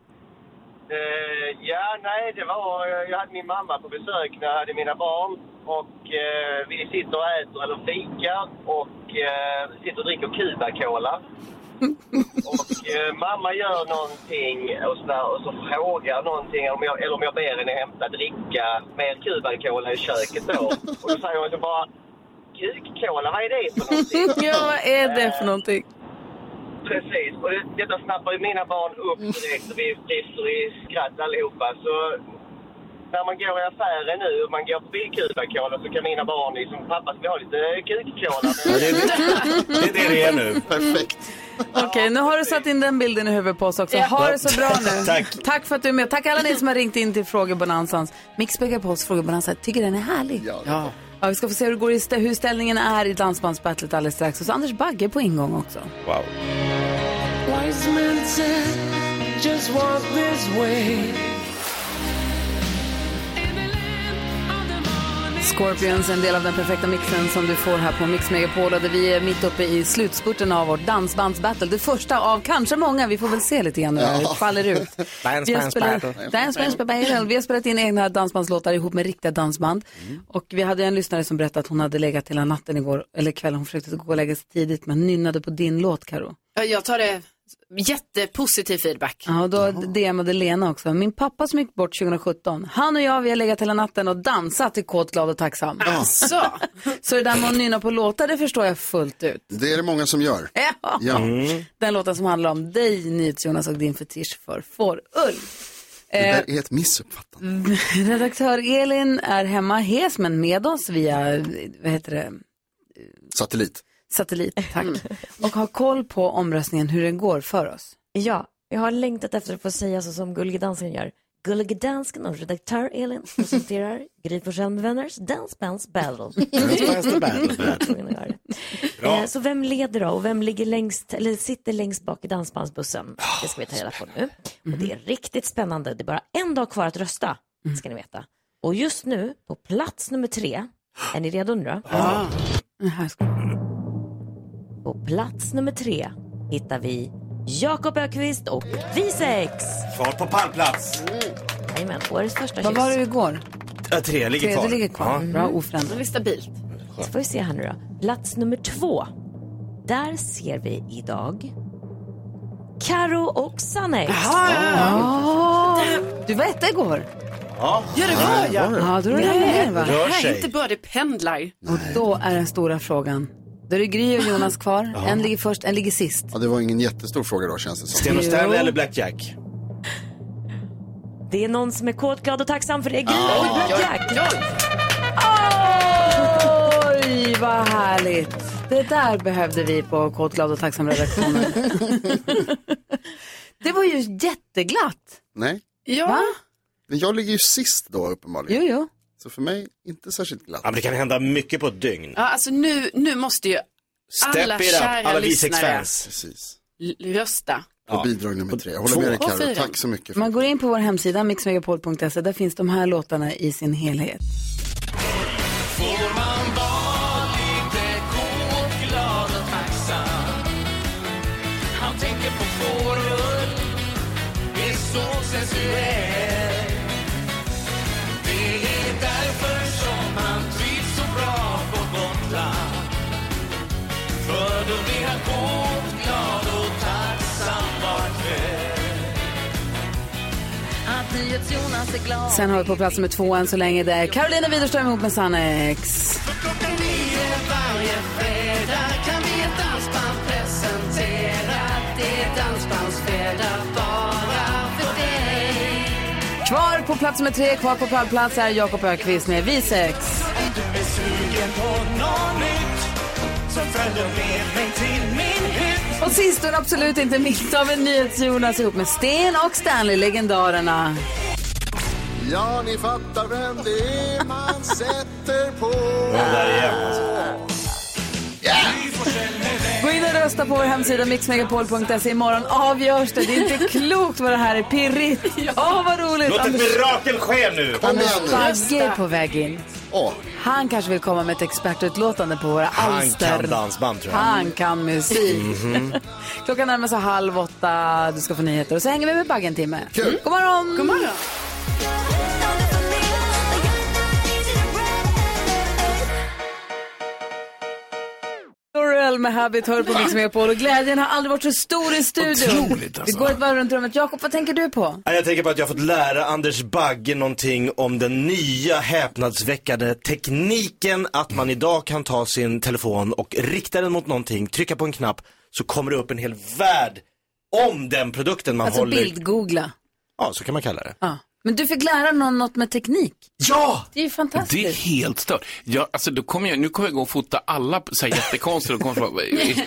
[SPEAKER 18] Eh, ja, nej, det var... eh, Jag hade min mamma på besök när jag hade mina barn. Och eh, vi sitter och äter eller fikar och eh, sitter och dricker Cuba-Cola. och eh, mamma gör någonting och så, där, och så frågar någonting om jag, eller om jag ber henne hämta dricka med Cuba-Cola i köket då. Och då säger hon så bara Kuk-cola, vad är det för någonting?
[SPEAKER 2] ja, vad är det för någonting?
[SPEAKER 18] Precis, och det, detta snappar ju mina barn upp direkt och vi brister i skratt allihopa. Så när man går i affären nu och man går förbi Cuba-Cola så kan mina barn liksom, pappa ska vi ha lite kuk-cola?
[SPEAKER 3] det, är det, det är det det är nu.
[SPEAKER 5] Perfekt.
[SPEAKER 2] Okej, nu har du satt in den bilden i huvudet på oss också.
[SPEAKER 3] Ja.
[SPEAKER 2] Ha det så bra nu.
[SPEAKER 3] Tack.
[SPEAKER 2] Tack för att du är med. Tack alla ni som har ringt in till Frågebonanzans. Mix Megapols Frågebonanza. Tycker den är härlig?
[SPEAKER 3] Ja.
[SPEAKER 2] Ja, vi ska få se hur, det går i stä- hur ställningen är i dansbandsbattlet alldeles strax. Och så Anders Bagge på ingång också.
[SPEAKER 3] Wow.
[SPEAKER 10] Wise men said, just walk this way.
[SPEAKER 2] Scorpions, en del av den perfekta mixen som du får här på Mix Megapol. Där vi är mitt uppe i slutspurten av vårt dansbandsbattle. Det första av kanske många. Vi får väl se lite grann hur det faller ut.
[SPEAKER 3] Dance
[SPEAKER 2] Vi har spelat-
[SPEAKER 3] Battle.
[SPEAKER 2] Dance Bands Battle. Vi har spelat in egna dansbandslåtar ihop med riktiga dansband. Och vi hade en lyssnare som berättade att hon hade legat hela natten igår, eller kvällen. Hon försökte gå och lägga sig tidigt, men nynnade på din låt, Karo.
[SPEAKER 7] Ja, Jag tar det jättepositiv feedback.
[SPEAKER 2] Ja, och då DMade Lena också. Min pappa som gick bort 2017, han och jag vi har legat hela natten och dansat till kåt, glad och tacksam.
[SPEAKER 7] Alltså.
[SPEAKER 2] Så det där med att nynna på låtar, det förstår jag fullt ut.
[SPEAKER 5] Det är det många som gör.
[SPEAKER 2] Ja.
[SPEAKER 5] Ja.
[SPEAKER 2] Den låten som handlar om dig, NyhetsJonas, och din fetisch för fårull.
[SPEAKER 5] Det
[SPEAKER 2] Eh,
[SPEAKER 5] där är ett missuppfattande.
[SPEAKER 2] redaktör Elin är hemma hes, men med oss via, vad heter det,
[SPEAKER 5] Satellit.
[SPEAKER 2] Satellit, tack. Och har koll på omröstningen, hur den går för oss.
[SPEAKER 8] Ja, jag har längtat efter att få säga så som Gullige Dansken gör. Gullige Dansken och redaktör Elin presenterar Gry Forssell med vänners Dance Bands Battle.
[SPEAKER 3] Dance Bands Battle. Bra.
[SPEAKER 8] Eh, Så vem leder då och vem ligger längst, eller sitter längst bak i dansbandsbussen? Det ska vi ta reda på nu. Och det är riktigt spännande. Det är bara en dag kvar att rösta, ska ni veta. Och just nu, på plats nummer tre, är ni redo nu då?
[SPEAKER 2] Ja.
[SPEAKER 8] På plats nummer tre hittar vi Jakob Ökvist och vi sex.
[SPEAKER 3] Kvar på pallplats.
[SPEAKER 8] Jajamän, årets första
[SPEAKER 2] Vad
[SPEAKER 8] kyss.
[SPEAKER 2] var det igår?
[SPEAKER 3] Ja, tre ligger
[SPEAKER 2] Tre,
[SPEAKER 3] kvar.
[SPEAKER 2] ligger kvar.
[SPEAKER 3] Ja.
[SPEAKER 2] Bra, oförändrat.
[SPEAKER 7] Det är stabilt.
[SPEAKER 8] Så får vi se här nu då. Plats nummer två. Där ser vi idag Karo och Sannex.
[SPEAKER 2] Ja. Du var etta igår.
[SPEAKER 3] Ja,
[SPEAKER 7] Ja, det var jag.
[SPEAKER 2] Ja, då är det ner va?
[SPEAKER 3] Rör sig.
[SPEAKER 7] inte bra, det pendlar.
[SPEAKER 2] Och då är den stora frågan. Då är det Gry och Jonas kvar. En ligger först, en ligger sist.
[SPEAKER 5] Ja, det var ingen jättestor fråga då känns det som.
[SPEAKER 3] Sten och Stanley eller Blackjack?
[SPEAKER 8] Det är någon som är kåt, glad och tacksam för det Gry och Jack.
[SPEAKER 2] Oj, vad härligt. Det där behövde vi på Kåt, glad och tacksam redaktionen. det var ju jätteglatt.
[SPEAKER 5] Nej,
[SPEAKER 7] Ja.
[SPEAKER 2] Va?
[SPEAKER 5] men jag ligger ju sist då uppenbarligen.
[SPEAKER 2] Jo, jo.
[SPEAKER 5] Så för mig, inte särskilt glatt.
[SPEAKER 3] Ja, men det kan hända mycket på ett dygn.
[SPEAKER 7] Ja, alltså nu, nu måste ju
[SPEAKER 3] Step
[SPEAKER 7] alla
[SPEAKER 3] it up,
[SPEAKER 7] kära
[SPEAKER 3] alla
[SPEAKER 7] lyssnare
[SPEAKER 3] V6-fans.
[SPEAKER 5] Precis.
[SPEAKER 7] l- rösta.
[SPEAKER 5] Och bidrag nummer tre. Jag håller med dig
[SPEAKER 7] Och
[SPEAKER 5] Carro. Tack så mycket. För
[SPEAKER 2] Man går in på vår hemsida mixmegapol.se. Där finns de här låtarna i sin helhet. Sen har vi på plats nummer två än så länge. Det är Carolina Widerström ihop med Sannex.
[SPEAKER 10] Klockan nio varje fredag kan vi ett dansband presentera Det är Dansbandsfredag bara för dig
[SPEAKER 2] Kvar på plats nummer tre, kvar på pallplats är Jakob Ökvist med Vi sex.
[SPEAKER 10] Om du är sugen på något nytt så följ med mig till min hytt
[SPEAKER 2] Och sist men absolut inte minst av en NyhetsJonas ihop med Sten och Stanley, legendarerna.
[SPEAKER 5] Ja, ni fattar vem det är man sätter på.
[SPEAKER 3] där igen, alltså.
[SPEAKER 2] Gå in och rösta på vår hemsida mixmegapol.se. Imorgon avgörs det. Det är inte klokt vad det här är pirrigt. Ja, vad roligt.
[SPEAKER 3] Låt ett mirakel ske nu!
[SPEAKER 5] Kom igen nu.
[SPEAKER 2] Bagge är på väg in.
[SPEAKER 5] Åh,
[SPEAKER 2] Han kanske vill komma med ett expertutlåtande på våra
[SPEAKER 3] Han
[SPEAKER 2] alster.
[SPEAKER 3] kan dansband tror jag.
[SPEAKER 2] Han kan musik. Klockan närmar sig halv åtta. Du ska få nyheter och så hänger vi med Bagge en timme.
[SPEAKER 5] Kul.
[SPEAKER 2] God morgon!
[SPEAKER 7] God morgon.
[SPEAKER 2] Laurel med Habit hör på Mix Megapol och glädjen har aldrig varit så stor i studion.
[SPEAKER 3] Otroligt, alltså.
[SPEAKER 2] Vi går ett varv runt rummet. Jakob, vad tänker du på?
[SPEAKER 3] Ja, Jag tänker på att jag har fått lära Anders Bagge någonting om den nya häpnadsväckande tekniken att man idag kan ta sin telefon och rikta den mot någonting, trycka på en knapp så kommer det upp en hel värld om den produkten man
[SPEAKER 2] Alltså
[SPEAKER 3] håller.
[SPEAKER 2] bildgoogla.
[SPEAKER 3] Ja, så kan man kalla det.
[SPEAKER 2] Ja. Men du fick lära någon något med teknik.
[SPEAKER 19] Ja!
[SPEAKER 2] Det är ju
[SPEAKER 19] Det är
[SPEAKER 2] fantastiskt.
[SPEAKER 19] helt stört. Jag, alltså, då kommer jag, nu kommer jag gå och fota alla så här, jättekonstigt. Och kommer fråga,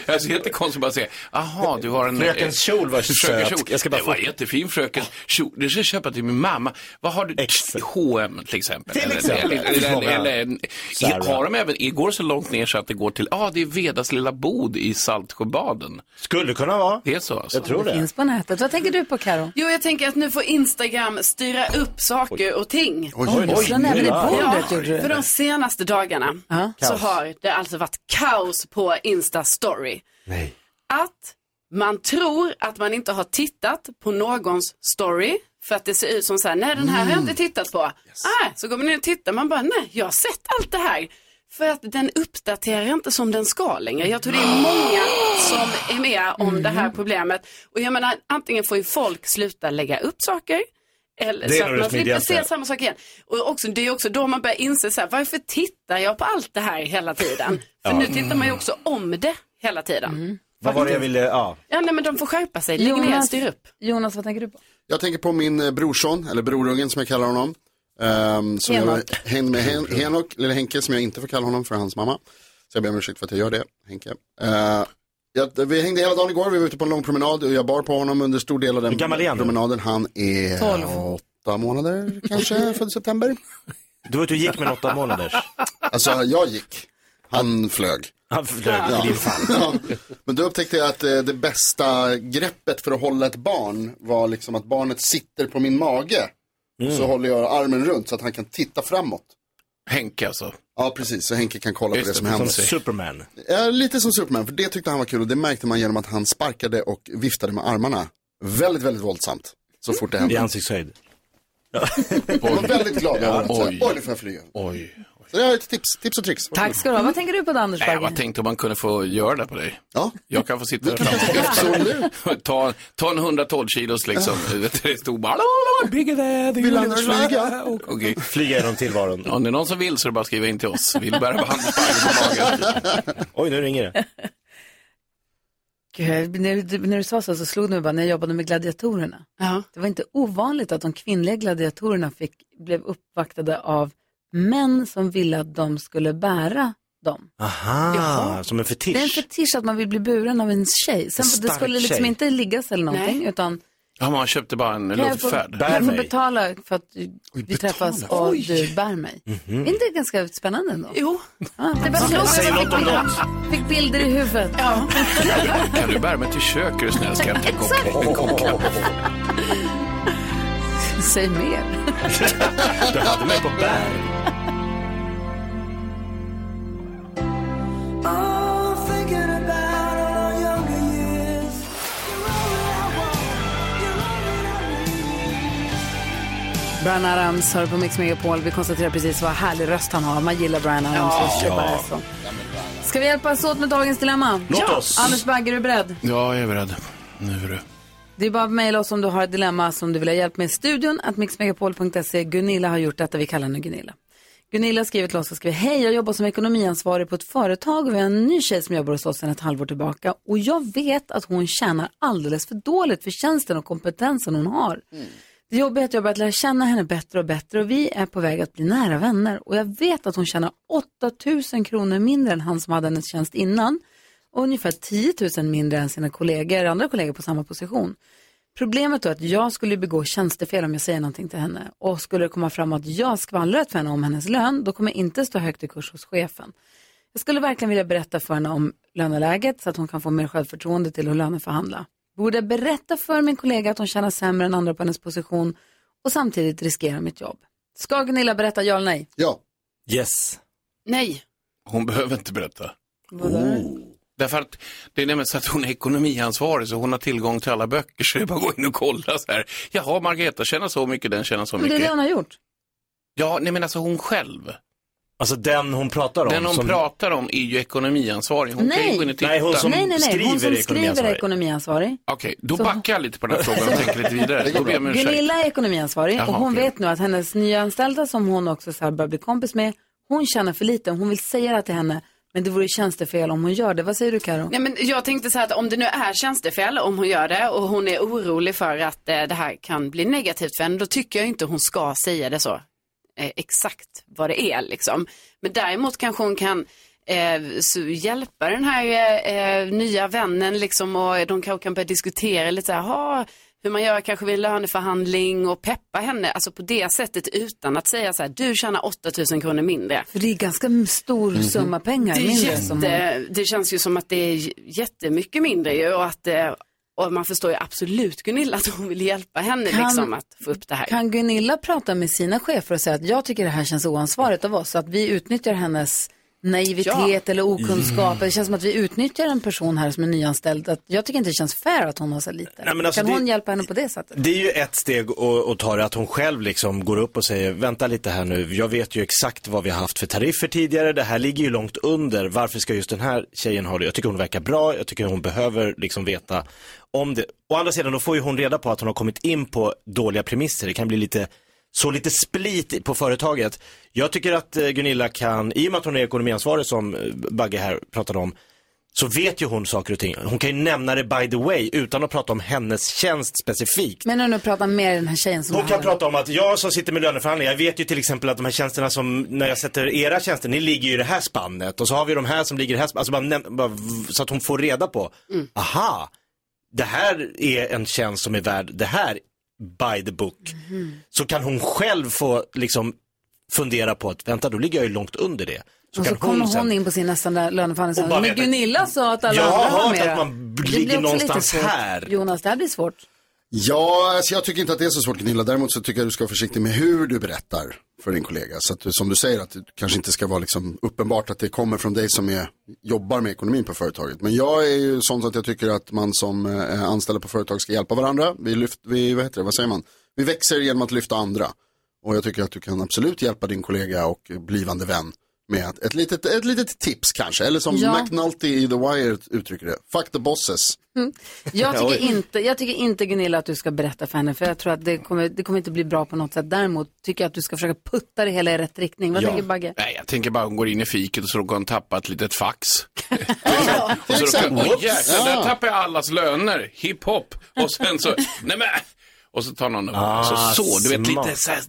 [SPEAKER 19] alltså, jättekonstigt bara säga, aha, du har en...
[SPEAKER 3] Frökens kjol var söt.
[SPEAKER 19] kjol.
[SPEAKER 3] Jag ska bara
[SPEAKER 19] det var jättefin frökens kjol. Det ska jag köpa till min mamma. Vad har du? H&M till exempel.
[SPEAKER 3] Till
[SPEAKER 19] eller,
[SPEAKER 3] exempel.
[SPEAKER 19] Eller,
[SPEAKER 3] Det
[SPEAKER 19] eller, eller,
[SPEAKER 3] Zara.
[SPEAKER 19] har de även, går så långt ner så att det går till, ja, ah, det är Vedas lilla bod i Saltsjöbaden.
[SPEAKER 3] Skulle kunna vara.
[SPEAKER 19] Det är så alltså.
[SPEAKER 3] Jag tror
[SPEAKER 2] Det finns på nätet. Vad tänker du på Karo?
[SPEAKER 7] Jo, jag tänker att nu får Instagram styra upp saker och ting.
[SPEAKER 2] Oj, oj, oj. Slå näven i bordet, gjorde du.
[SPEAKER 7] För de senaste dagarna så
[SPEAKER 2] Kaos.
[SPEAKER 7] har det alltså varit kaos på Insta Story.
[SPEAKER 3] Nej.
[SPEAKER 7] Att man tror att man inte har tittat på någons story för att det ser ut som så här, nej den här har jag inte tittat på. Ah, så går man in och tittar, man bara, nej jag har sett allt det här. För att den uppdaterar inte som den ska längre. Jag tror det är många som är med om det här problemet. Och jag menar, antingen får ju folk sluta lägga upp saker. Eller,
[SPEAKER 3] Det är
[SPEAKER 7] så att man slipper se samma sak igen. Och också, det är också då man börjar inse så här, varför tittar jag på allt det här hela tiden? För
[SPEAKER 3] Ja.
[SPEAKER 7] nu tittar man ju också om det hela tiden.
[SPEAKER 3] Vad var det jag ville, ja.
[SPEAKER 7] Ja, nej men de får skärpa sig. Lägg ner, styr upp.
[SPEAKER 2] Jonas, vad tänker du på?
[SPEAKER 5] Jag tänker på min eh, brorson, eller brorungen som jag kallar honom. Um, som
[SPEAKER 2] Henok.
[SPEAKER 5] jag hängde med Hen Henok, eller Henke som jag inte får kalla honom för hans mamma. Så jag ber om ursäkt för att jag gör det, Henke. Uh, jag, vi hängde hela dagen igår, vi var ute på en lång promenad och jag bar på honom under stor del av den promenaden. Han är
[SPEAKER 3] Tolv.
[SPEAKER 5] åtta månader kanske, född i september.
[SPEAKER 3] Du vet, du gick med en åtta månaders.
[SPEAKER 5] Alltså jag gick, han flög.
[SPEAKER 3] Han flög
[SPEAKER 5] Ja.
[SPEAKER 3] i din.
[SPEAKER 5] Ja. Men då upptäckte jag att eh, det bästa greppet för att hålla ett barn var liksom att barnet sitter på min mage.
[SPEAKER 3] Mm.
[SPEAKER 5] Så håller jag armen runt så att han kan titta framåt.
[SPEAKER 19] Henke alltså.
[SPEAKER 5] Ja, precis. Så Henke kan kolla
[SPEAKER 19] Just
[SPEAKER 5] på det som händer.
[SPEAKER 19] som
[SPEAKER 3] Superman.
[SPEAKER 5] Ja, lite som Superman, för det tyckte han var kul och det märkte man genom att han sparkade och viftade med armarna. Väldigt, väldigt våldsamt. Så fort det hände.
[SPEAKER 3] I ansiktshöjd.
[SPEAKER 5] Jag var väldigt glad.
[SPEAKER 19] Ja,
[SPEAKER 5] Oj,
[SPEAKER 19] oj.
[SPEAKER 5] oj nu får jag flyga.
[SPEAKER 19] Oj.
[SPEAKER 5] Så det är ett tips, tips och tricks.
[SPEAKER 2] Tack ska du ha. Vad tänker du på då, Anders
[SPEAKER 19] Nej, jag
[SPEAKER 2] Bagge?
[SPEAKER 19] tänkte om man kunde få göra det på dig.
[SPEAKER 5] Ja.
[SPEAKER 19] Jag kan få sitta där framme. ta, ta en 112 kilos liksom. Vet du, Det stod bara bigger there, the
[SPEAKER 5] Vill
[SPEAKER 19] universe
[SPEAKER 5] Anders flyga?
[SPEAKER 19] fly. Okej.
[SPEAKER 3] Flyga genom tillvaron.
[SPEAKER 19] Om det är någon som vill så är det bara att skriva in till oss. Vill bära på Anders Bagge på magen.
[SPEAKER 3] Oj, nu ringer det.
[SPEAKER 2] Gud, när, du- när du sa så, så slog det mig bara när jag jobbade med gladiatorerna. Det var inte ovanligt att de kvinnliga gladiatorerna fick, blev uppvaktade av män som ville att de skulle bära dem.
[SPEAKER 3] Aha, som en fetisch.
[SPEAKER 2] Det är en fetisch att man vill bli buren av en tjej. Sen,
[SPEAKER 19] En
[SPEAKER 2] det skulle liksom
[SPEAKER 19] tjej.
[SPEAKER 2] inte liggas eller någonting,
[SPEAKER 7] Nej.
[SPEAKER 2] utan
[SPEAKER 19] Ja, man köpte bara en luftfärd.
[SPEAKER 2] kan jag få betala för att du, vi träffas och du bär mig.
[SPEAKER 19] Mhm.
[SPEAKER 2] Är inte det ganska spännande ändå?
[SPEAKER 7] Jo.
[SPEAKER 2] Ja, det bara slog
[SPEAKER 19] Säg något om
[SPEAKER 2] Jag
[SPEAKER 19] något.
[SPEAKER 2] fick, fick bilder i huvudet. Ja.
[SPEAKER 19] Kan du bära mig till köket är du snäll? Ska jag en kopp-?
[SPEAKER 2] Säg mer.
[SPEAKER 3] Du hade mig på bär.
[SPEAKER 2] Brian Adams hör på Mix Megapol. Vi konstaterar precis vad härlig röst han har. Man gillar Brian Adams.
[SPEAKER 19] Ja. Ja.
[SPEAKER 2] så. Ska vi hjälpas åt med dagens dilemma?
[SPEAKER 19] Låt oss.
[SPEAKER 2] Anders Bagge, är du beredd?
[SPEAKER 19] Ja, jag är beredd. Nu är du.
[SPEAKER 2] Det är bara att mejla oss om du har ett dilemma som du vill ha hjälp med. Studion att mixmegapol.se. Gunilla har gjort detta. Vi kallar henne Gunilla. Gunilla har skrivit till oss och skrivit Hej, jag jobbar som ekonomiansvarig på ett företag och vi har en ny tjej som jobbar hos oss sedan ett halvår tillbaka. Och jag vet att hon tjänar alldeles för dåligt för tjänsten och kompetensen hon har. Det jobbiga är att jag har börjat lära känna henne bättre och bättre och vi är på väg att bli nära vänner. Och jag vet att hon tjänar 8000 kronor mindre än han som hade hennes tjänst innan och ungefär 10 000 mindre än sina kollegor, andra kollegor på samma position. Problemet då är att jag skulle begå tjänstefel om jag säger någonting till henne och skulle det komma fram att jag skvallrat för henne om hennes lön, då kommer jag inte stå högt i kurs hos chefen. Jag skulle verkligen vilja berätta för henne om löneläget så att hon kan få mer självförtroende till att löneförhandla. Borde jag berätta för min kollega att hon tjänar sämre än andra på hennes position och samtidigt riskera mitt jobb? Ska Gunilla berätta ja eller nej?
[SPEAKER 5] Ja.
[SPEAKER 3] Yes.
[SPEAKER 7] Nej.
[SPEAKER 19] Hon behöver inte berätta.
[SPEAKER 2] Vadå?
[SPEAKER 19] Därför att det är nämligen så att hon är ekonomiansvarig så hon har tillgång till alla böcker så det är bara att gå in och kolla så här. Jaha, Margareta tjänar så mycket, den tjänar så
[SPEAKER 2] Men det är
[SPEAKER 19] mycket.
[SPEAKER 2] det hon har gjort.
[SPEAKER 19] Ja, nej men alltså hon själv.
[SPEAKER 3] Alltså den hon pratar om.
[SPEAKER 19] Den hon
[SPEAKER 3] som...
[SPEAKER 19] pratar om är ju ekonomiansvarig. Hon kan ju
[SPEAKER 2] Nej.
[SPEAKER 19] gå in och titta.
[SPEAKER 3] Nej, hon som
[SPEAKER 2] nej, nej, nej. Hon som
[SPEAKER 3] skriver
[SPEAKER 2] skriver är
[SPEAKER 3] ekonomiansvarig.
[SPEAKER 2] ekonomiansvarig.
[SPEAKER 19] Okej, då
[SPEAKER 2] Så-
[SPEAKER 19] backar jag lite på den här frågan och tänker lite vidare. Då ber jag om ursäkt.
[SPEAKER 2] Gunilla är ekonomiansvarig
[SPEAKER 19] Jaha,
[SPEAKER 2] och hon
[SPEAKER 19] okej.
[SPEAKER 2] vet nu att hennes nya anställda som hon också så här börjar bli kompis med, hon tjänar för lite. Hon vill säga det till henne, Men det vore tjänstefel om hon gör det. Vad säger du Karo?
[SPEAKER 7] Nej, men jag tänkte så här att om det nu är tjänstefel, om hon gör det och hon är orolig för att eh, det här kan bli negativt för henne, då tycker jag inte hon ska säga det så eh, exakt vad det är liksom. Men däremot kanske hon kan eh, så hjälpa den här eh, nya vännen liksom och de kanske kan börja diskutera lite så här, "Ha, hur man gör kanske vid en löneförhandling och peppa henne, alltså på det sättet utan att säga så här, du tjänar 8000 kronor mindre.
[SPEAKER 2] För det är ganska stor
[SPEAKER 7] Mhm.
[SPEAKER 2] summa pengar.
[SPEAKER 7] Det, är
[SPEAKER 2] mindre som hon-
[SPEAKER 7] jätte, det känns ju som att det är jättemycket mindre ju och att eh, och man förstår ju absolut Gunilla att hon vill hjälpa henne
[SPEAKER 2] Kan-
[SPEAKER 7] liksom att få upp det här.
[SPEAKER 2] Kan Gunilla prata med sina chefer och säga att jag tycker det här känns oansvarigt av oss, att vi utnyttjar hennes naivitet eller okunskap. Det känns som att vi utnyttjar en person här som är nyanställd. Att jag tycker inte det känns fair att hon har så lite.
[SPEAKER 3] Nej, alltså
[SPEAKER 2] kan
[SPEAKER 3] det-
[SPEAKER 2] hon hjälpa henne på det sättet?
[SPEAKER 3] Det är ju ett steg att, att ta det att hon själv liksom går upp och säger, vänta lite här nu, jag vet ju exakt vad vi har haft för tariffer tidigare, det här ligger ju långt under, varför ska just den här tjejen ha det? Jag tycker hon verkar bra, jag tycker hon behöver liksom veta om det. Å andra sidan, då får ju hon reda på att hon har kommit in på dåliga premisser, det kan bli lite så lite split på företaget. Jag tycker att eh, Gunilla kan, i och med att hon är ekonomiansvarig som eh, Bagge här pratade om, så vet ju hon saker och ting. Hon kan ju nämna det by the way utan att prata om hennes tjänst specifikt.
[SPEAKER 2] Men nu pratar med den här tjejen som
[SPEAKER 3] Hon kan prata om att jag som sitter med löneförhandlingar, jag vet ju till exempel att de här tjänsterna som, när jag sätter era tjänster, ni ligger ju i det här spannet och så har vi de här som ligger i det här spannet, alltså bara, bara, så att hon får reda på, aha, det här är en tjänst som är värd det här by the book. Så kan hon själv få liksom fundera på att, vänta då ligger jag ju långt under det. Så
[SPEAKER 2] och så kommer hon,
[SPEAKER 3] sen-
[SPEAKER 2] in på sin nästa löneförhandling och säger, men Gunilla sa att alla
[SPEAKER 3] Jag har
[SPEAKER 2] andra har
[SPEAKER 3] hört
[SPEAKER 2] mera."
[SPEAKER 3] att man ligger någonstans här.
[SPEAKER 2] Jonas, det här blir svårt.
[SPEAKER 5] Ja, alltså jag tycker inte att det är så svårt Gunilla. Däremot så tycker jag att du ska vara försiktig med hur du berättar för din kollega. Så att du, som du säger, att det kanske inte ska vara liksom uppenbart att det kommer från dig som är, jobbar med ekonomin på företaget. Men jag är ju sån att jag tycker att man som eh, anställda på företag ska hjälpa varandra. Vi, lyft, vi vad heter det, vad säger man? Vi växer genom att lyfta andra. Och jag tycker att du kan absolut hjälpa din kollega och blivande vän med ett, litet, ett litet tips kanske. Eller som
[SPEAKER 2] Ja.
[SPEAKER 5] McNulty i The Wire uttrycker det, fuck the bosses.
[SPEAKER 2] Mm. Jag, tycker inte, jag tycker inte Gunilla att du ska berätta för henne för jag tror att det kommer, det kommer inte bli bra på något sätt. Däremot tycker jag att du ska försöka putta det hela i rätt riktning. Vad tänker Bagge?
[SPEAKER 19] Nej, jag tänker bara hon går in i fiket och så råkar hon tappa ett litet fax. och så
[SPEAKER 2] exakt.
[SPEAKER 19] råkar, oj
[SPEAKER 2] Whoops.
[SPEAKER 19] jäklar, där
[SPEAKER 2] Ja.
[SPEAKER 19] tappar jag allas löner, hiphop. Och sen så, nej men. Och så tar någon
[SPEAKER 3] Ah,
[SPEAKER 19] alltså, så, du vet
[SPEAKER 3] smart.
[SPEAKER 19] lite så, här,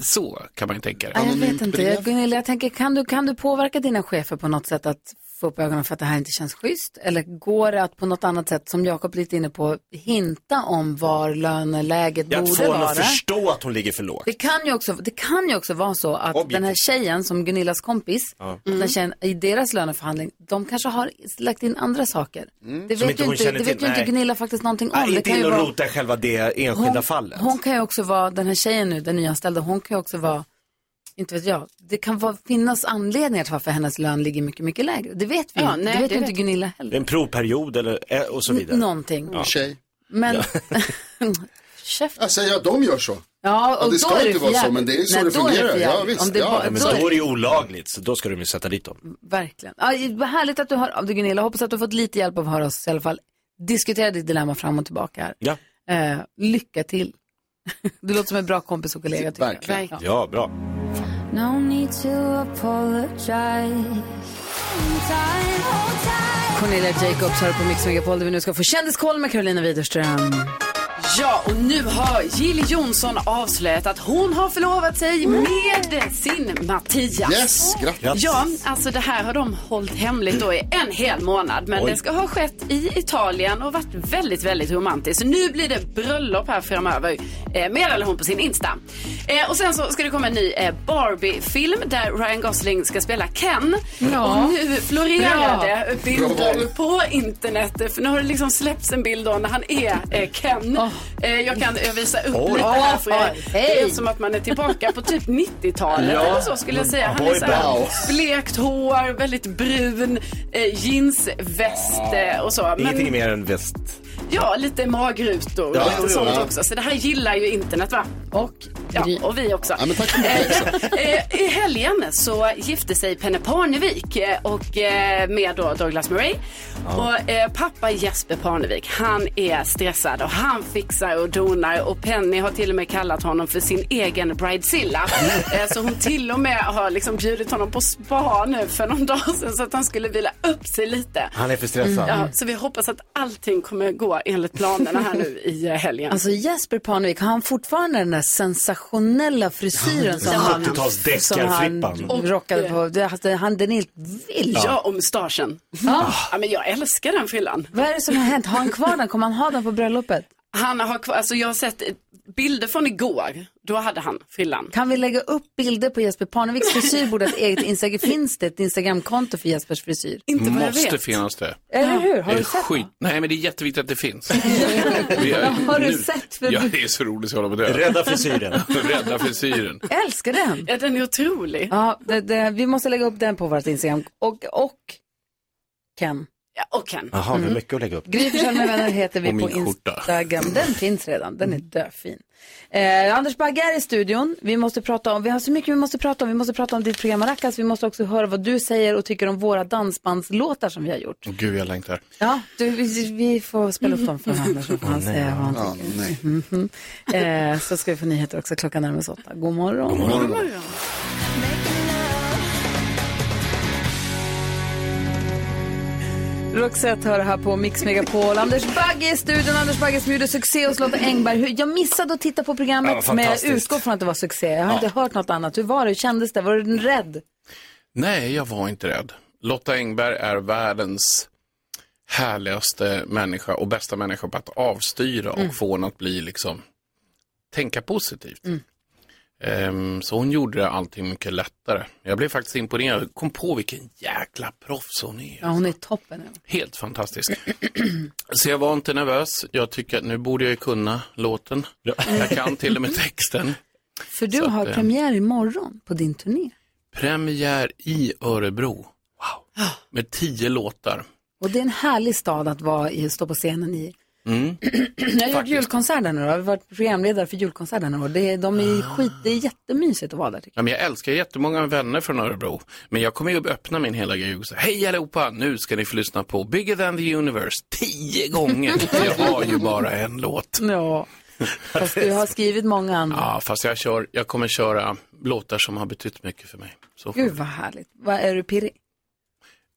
[SPEAKER 19] så kan man ju tänka.
[SPEAKER 2] Ja, jag vet inte. Jag, Gunilla, jag tänker, kan du, kan du påverka dina chefer på något sätt att få upp ögonen för att det här inte känns schysst? Eller går det att på något annat sätt, som Jakob lite inne på, hinta om var löneläget
[SPEAKER 3] Jag
[SPEAKER 2] borde
[SPEAKER 3] får henne
[SPEAKER 2] vara?
[SPEAKER 3] att förstå att hon ligger för lågt.
[SPEAKER 2] Det kan, ju också, det kan ju också vara så att
[SPEAKER 3] Objektivt.
[SPEAKER 2] den här tjejen som Gunillas kompis,
[SPEAKER 3] Ja.
[SPEAKER 2] att den tjejen, i deras löneförhandling, de kanske har lagt in andra saker. Det
[SPEAKER 3] Som
[SPEAKER 2] vet
[SPEAKER 3] inte
[SPEAKER 2] ju inte, det
[SPEAKER 3] till.
[SPEAKER 2] vet ju inte. Gunilla faktiskt någonting om.
[SPEAKER 3] Nej,
[SPEAKER 2] det
[SPEAKER 3] inte
[SPEAKER 2] kan
[SPEAKER 3] in och
[SPEAKER 2] vara,
[SPEAKER 3] rota själva det enskilda
[SPEAKER 2] hon,
[SPEAKER 3] fallet.
[SPEAKER 2] hon kan ju också vara, den här tjejen nu, den nyanställda, hon kan ju också vara, inte vet jag, det kan vara, finnas anledningar till varför hennes lön ligger mycket, mycket lägre. Det vet vi
[SPEAKER 7] Ja,
[SPEAKER 2] inte.
[SPEAKER 7] nej,
[SPEAKER 2] det vet
[SPEAKER 7] det
[SPEAKER 2] inte
[SPEAKER 7] vet
[SPEAKER 2] Gunilla
[SPEAKER 3] Det
[SPEAKER 2] heller.
[SPEAKER 3] är en provperiod eller, eh, och så vidare.
[SPEAKER 2] N- någonting.
[SPEAKER 3] Ja.
[SPEAKER 5] Tjej.
[SPEAKER 2] Men, käften.
[SPEAKER 5] Jag säger att de gör så.
[SPEAKER 2] Ja, och
[SPEAKER 5] Ja, det
[SPEAKER 2] då
[SPEAKER 5] ska
[SPEAKER 2] är
[SPEAKER 5] inte
[SPEAKER 2] för
[SPEAKER 5] vara så, men det är så
[SPEAKER 2] Nej,
[SPEAKER 5] det fungerar.
[SPEAKER 2] för
[SPEAKER 5] Ja, visst.
[SPEAKER 2] Om det
[SPEAKER 5] Ja,
[SPEAKER 3] Men
[SPEAKER 2] då är
[SPEAKER 3] det ju olagligt, så då ska de ju sätta dit dem.
[SPEAKER 2] Verkligen. Ja, vad härligt att du hör av dig Gunilla. Hoppas att du har fått lite hjälp av att höra oss i alla fall. Diskutera ditt dilemma fram och tillbaka här.
[SPEAKER 3] Ja.
[SPEAKER 2] Eh, lycka till. Du låter som en bra kompis och kollega tycker
[SPEAKER 5] Verkligen.
[SPEAKER 2] jag.
[SPEAKER 3] Ja, bra.
[SPEAKER 10] No need to apologize.
[SPEAKER 2] Cornelia Jacobs här på Mix Megapol där vi nu ska få kändiskoll med Carolina Widerström.
[SPEAKER 7] Ja, och nu har Jill Johnson avslöjat att hon har förlovat sig med sin Mattias.
[SPEAKER 5] Yes, grattis.
[SPEAKER 7] Ja, alltså det här har de hållit hemligt då i en hel månad. Men
[SPEAKER 5] Oj.
[SPEAKER 7] det ska ha skett i Italien och varit väldigt, väldigt romantiskt. Så nu blir det bröllop här framöver, eh, meddelar hon på sin Insta. Eh, och sen så ska det komma en ny eh, Barbie-film där Ryan Gosling ska spela Ken.
[SPEAKER 2] Ja.
[SPEAKER 7] Och nu det bilder på internet. För nu har det liksom släppts en bild då när han är eh, Ken. Eh, jag kan eh, visa upp
[SPEAKER 3] Oj.
[SPEAKER 7] lite här för er. Det är som att man är tillbaka på typ 90-talet
[SPEAKER 3] Ja.
[SPEAKER 7] eller så skulle jag säga. Han är så här blekt hår, väldigt brun, eh, jeansväst eh, och så.
[SPEAKER 3] Ingenting
[SPEAKER 7] Men
[SPEAKER 3] mer än väst.
[SPEAKER 7] Ja, lite magrutor
[SPEAKER 3] Ja,
[SPEAKER 7] och
[SPEAKER 3] jo,
[SPEAKER 7] lite
[SPEAKER 3] jo,
[SPEAKER 7] sånt
[SPEAKER 5] ja.
[SPEAKER 7] också. Så det här gillar ju internet va?
[SPEAKER 2] Och
[SPEAKER 7] Ja, och vi också.
[SPEAKER 5] Ja, men tack för det.
[SPEAKER 7] Eh, I helgen så gifte sig Penne Parnevik eh, och eh, med då Douglas Murray. Och eh, pappa Jesper Parnevik, han är stressad och han fixar och donar och Penny har till och med kallat honom för sin egen bridezilla. eh, så hon till och med har liksom bjudit honom på spa nu för någon dag sedan så att han skulle vila upp sig lite.
[SPEAKER 3] Han är för stressad.
[SPEAKER 7] Ja, så vi hoppas att allting kommer gå enligt planerna här nu i eh, helgen.
[SPEAKER 2] Alltså Jesper Parnevik, har han fortfarande den där sensationella frisyren som han,
[SPEAKER 7] 70-tals
[SPEAKER 2] som han
[SPEAKER 7] deckarflippan.
[SPEAKER 2] rockade på? Det, alltså, han, den är helt vild.
[SPEAKER 7] Ja, och mustaschen.
[SPEAKER 2] Ja.
[SPEAKER 7] Ja, men jag älskar den frillan.
[SPEAKER 2] Vad är det som har hänt? Har han kvar den? Kommer han ha den på bröllopet?
[SPEAKER 7] Han har kvar, alltså jag har sett bilder från igår. Då hade han frillan.
[SPEAKER 2] Kan vi lägga upp bilder på Jesper Parneviks frisyr? Borde ett eget Instagram. Finns det ett Instagramkonto för Jespers frisyr?
[SPEAKER 19] Måste finnas det.
[SPEAKER 2] Eller hur? Har
[SPEAKER 19] Det
[SPEAKER 2] du
[SPEAKER 19] är
[SPEAKER 2] sett
[SPEAKER 19] skit. Nej, men det är jätteviktigt att det finns.
[SPEAKER 2] Vad har du sett för-
[SPEAKER 19] Ja, det är så roligt att hålla på det.
[SPEAKER 3] Rädda frisyren.
[SPEAKER 19] Rädda frisyren.
[SPEAKER 2] Jag älskar den.
[SPEAKER 7] Ja, den är otrolig.
[SPEAKER 2] Ja, det, det, vi måste lägga upp den på vårt Instagram. Och, och Ken.
[SPEAKER 7] Ja, och Ken.
[SPEAKER 3] Jaha, är mycket att lägga upp.
[SPEAKER 2] Gry Forssell med vänner heter vi på. Instagram. Den finns redan, den är döfin. Eh, Anders Bagge är i studion. Vi måste prata om, vi har så mycket vi måste prata om. Vi måste prata om ditt program Maracas. Vi måste också höra vad du säger och tycker om våra dansbandslåtar som vi har gjort.
[SPEAKER 19] Åh, Gud, jag längtar.
[SPEAKER 2] Ja, du, vi, vi får spela upp dem för Anders så får han säga vad han tycker. Mhm. Eh, så ska vi få nyheter också klockan närmast åtta. God morgon.
[SPEAKER 19] God morgon. God morgon.
[SPEAKER 2] Roxette hör här på Mix Megapol. Anders Bagge i studion. Anders Bagge som gjorde succé hos Lotta Engberg. Jag missade att titta på
[SPEAKER 19] Ja,
[SPEAKER 2] programmet,
[SPEAKER 19] vad
[SPEAKER 2] men jag utgår från att det var succé. Jag har
[SPEAKER 19] Ja.
[SPEAKER 2] inte hört något annat. Hur var det? Hur kändes det? Var du rädd?
[SPEAKER 19] Nej, jag var inte rädd. Lotta Engberg är världens härligaste människa och bästa människa på att avstyra
[SPEAKER 2] Mm.
[SPEAKER 19] och få en att bli liksom, tänka positivt.
[SPEAKER 2] Mm.
[SPEAKER 19] Ehm, så hon gjorde allting mycket lättare. Jag blev faktiskt imponerad. Kom på vilken jäkla proffs hon är.
[SPEAKER 2] Ja, hon är toppen.
[SPEAKER 19] Helt fantastisk. Så jag var inte nervös. Jag tycker att nu borde jag ju kunna låten. Jag kan till och med texten.
[SPEAKER 2] För du
[SPEAKER 19] Så
[SPEAKER 2] har
[SPEAKER 19] att, eh,
[SPEAKER 2] premiär imorgon på din turné.
[SPEAKER 19] Premiär i Örebro. Wow. Med tio låtar.
[SPEAKER 2] Och det är en härlig stad att vara i, stå på scenen i.
[SPEAKER 19] Mm.
[SPEAKER 2] Jag har gjort julkonsert där nu. Jag har varit programledare för julkonsert där nu. Och det, är- de
[SPEAKER 19] Ah.
[SPEAKER 2] är skit, det är jättemysigt att vara där. tycker
[SPEAKER 19] Ja, men jag älskar jättemånga vänner från Örebro. Men jag kommer ju öppna min hela grej och säga, hej allihopa, nu ska ni få lyssna på Bigger than the universe tio gånger. jag har ju bara en låt.
[SPEAKER 2] jag. Ja, fast du har skrivit många andra.
[SPEAKER 19] Ja, fast jag, kör, jag kommer köra låtar som har betytt mycket för mig. Så
[SPEAKER 2] Gud vad härligt. Vad är du pirrig?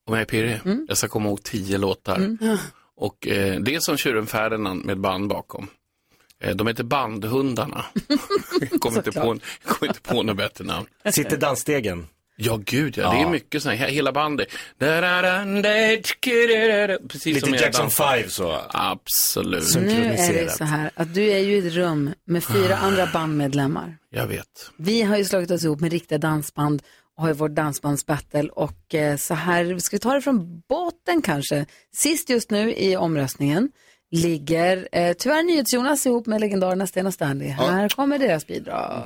[SPEAKER 19] Om jag är pirrig, jag ska komma ihåg tio låtar.
[SPEAKER 2] Mm.
[SPEAKER 19] Och eh, det är som tjuren Ferdinand med band bakom. Eh, de heter Bandhundarna. jag kommer inte, på, kommer inte på något bättre namn.
[SPEAKER 3] Sitter dansstegen?
[SPEAKER 19] Ja, gud ja. Det är
[SPEAKER 3] Ja.
[SPEAKER 19] mycket sånt här, hela bandet. Precis
[SPEAKER 3] Lite
[SPEAKER 19] som
[SPEAKER 3] Jackson
[SPEAKER 19] dansar.
[SPEAKER 3] 5 så.
[SPEAKER 19] Absolut.
[SPEAKER 2] Nu är det så här att du är ju i ett rum med fyra andra bandmedlemmar.
[SPEAKER 19] Jag vet.
[SPEAKER 2] Vi har ju slagit oss ihop med riktiga dansband har ju vårt dansbandsbattle och eh, så här, ska vi ta det från botten kanske? Sist just nu i omröstningen ligger eh, tyvärr NyhetsJonas ihop med legendarerna Sten och Stanley. Här kommer deras bidrag.